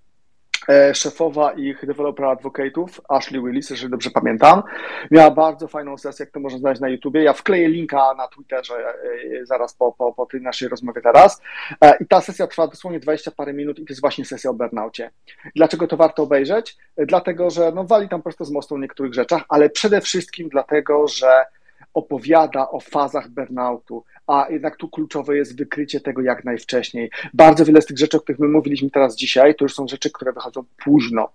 Speaker 2: E, szefowa ich developer advocate'ów, Ashley Willis, jeżeli dobrze pamiętam, miała bardzo fajną sesję, jak to można znaleźć na YouTubie. Ja wkleję linka na Twitterze e, zaraz po, po, po tej naszej rozmowie teraz. E, I ta sesja trwa dosłownie 20 parę minut i to jest właśnie sesja o burnaucie. Dlaczego to warto obejrzeć? Dlatego, że no, wali tam prosto z mostu w niektórych rzeczach, ale przede wszystkim dlatego, że opowiada o fazach burnoutu, a jednak tu kluczowe jest wykrycie tego jak najwcześniej. Bardzo wiele z tych rzeczy, o których my mówiliśmy teraz dzisiaj, to już są rzeczy, które wychodzą późno.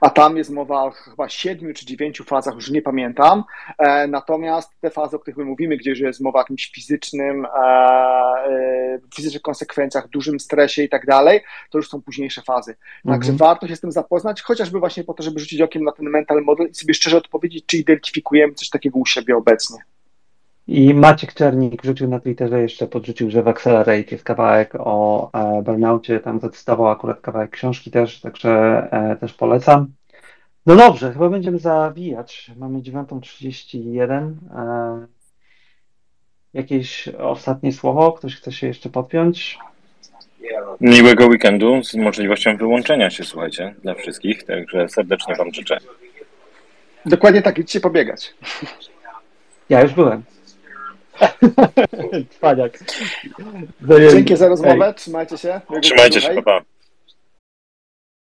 Speaker 2: A tam jest mowa o chyba siedmiu czy dziewięciu fazach, już nie pamiętam. E, natomiast te fazy, o których my mówimy, gdzie już jest mowa o jakimś fizycznym, e, e, fizycznych konsekwencjach, dużym stresie i tak dalej, to już są późniejsze fazy. Także mhm. warto się z tym zapoznać, chociażby właśnie po to, żeby rzucić okiem na ten mental model i sobie szczerze odpowiedzieć, czy identyfikujemy coś takiego u siebie obecnie.
Speaker 1: I Maciek Czernik wrzucił na Twitterze jeszcze, podrzucił, że w Accelerate jest kawałek o e, burnoucie, tam zacytował akurat kawałek książki też, także e, też polecam. No dobrze, chyba będziemy zawijać. Mamy 9.31. E, jakieś ostatnie słowo? Ktoś chce się jeszcze podpiąć?
Speaker 3: Miłego weekendu z możliwością wyłączenia się, słuchajcie, dla wszystkich, także serdecznie Wam życzę.
Speaker 2: Dokładnie tak, idźcie pobiegać.
Speaker 1: Ja już byłem.
Speaker 2: Cwaniak. Dzięki za rozmowę, trzymajcie się.
Speaker 3: Trzymajcie się, papa.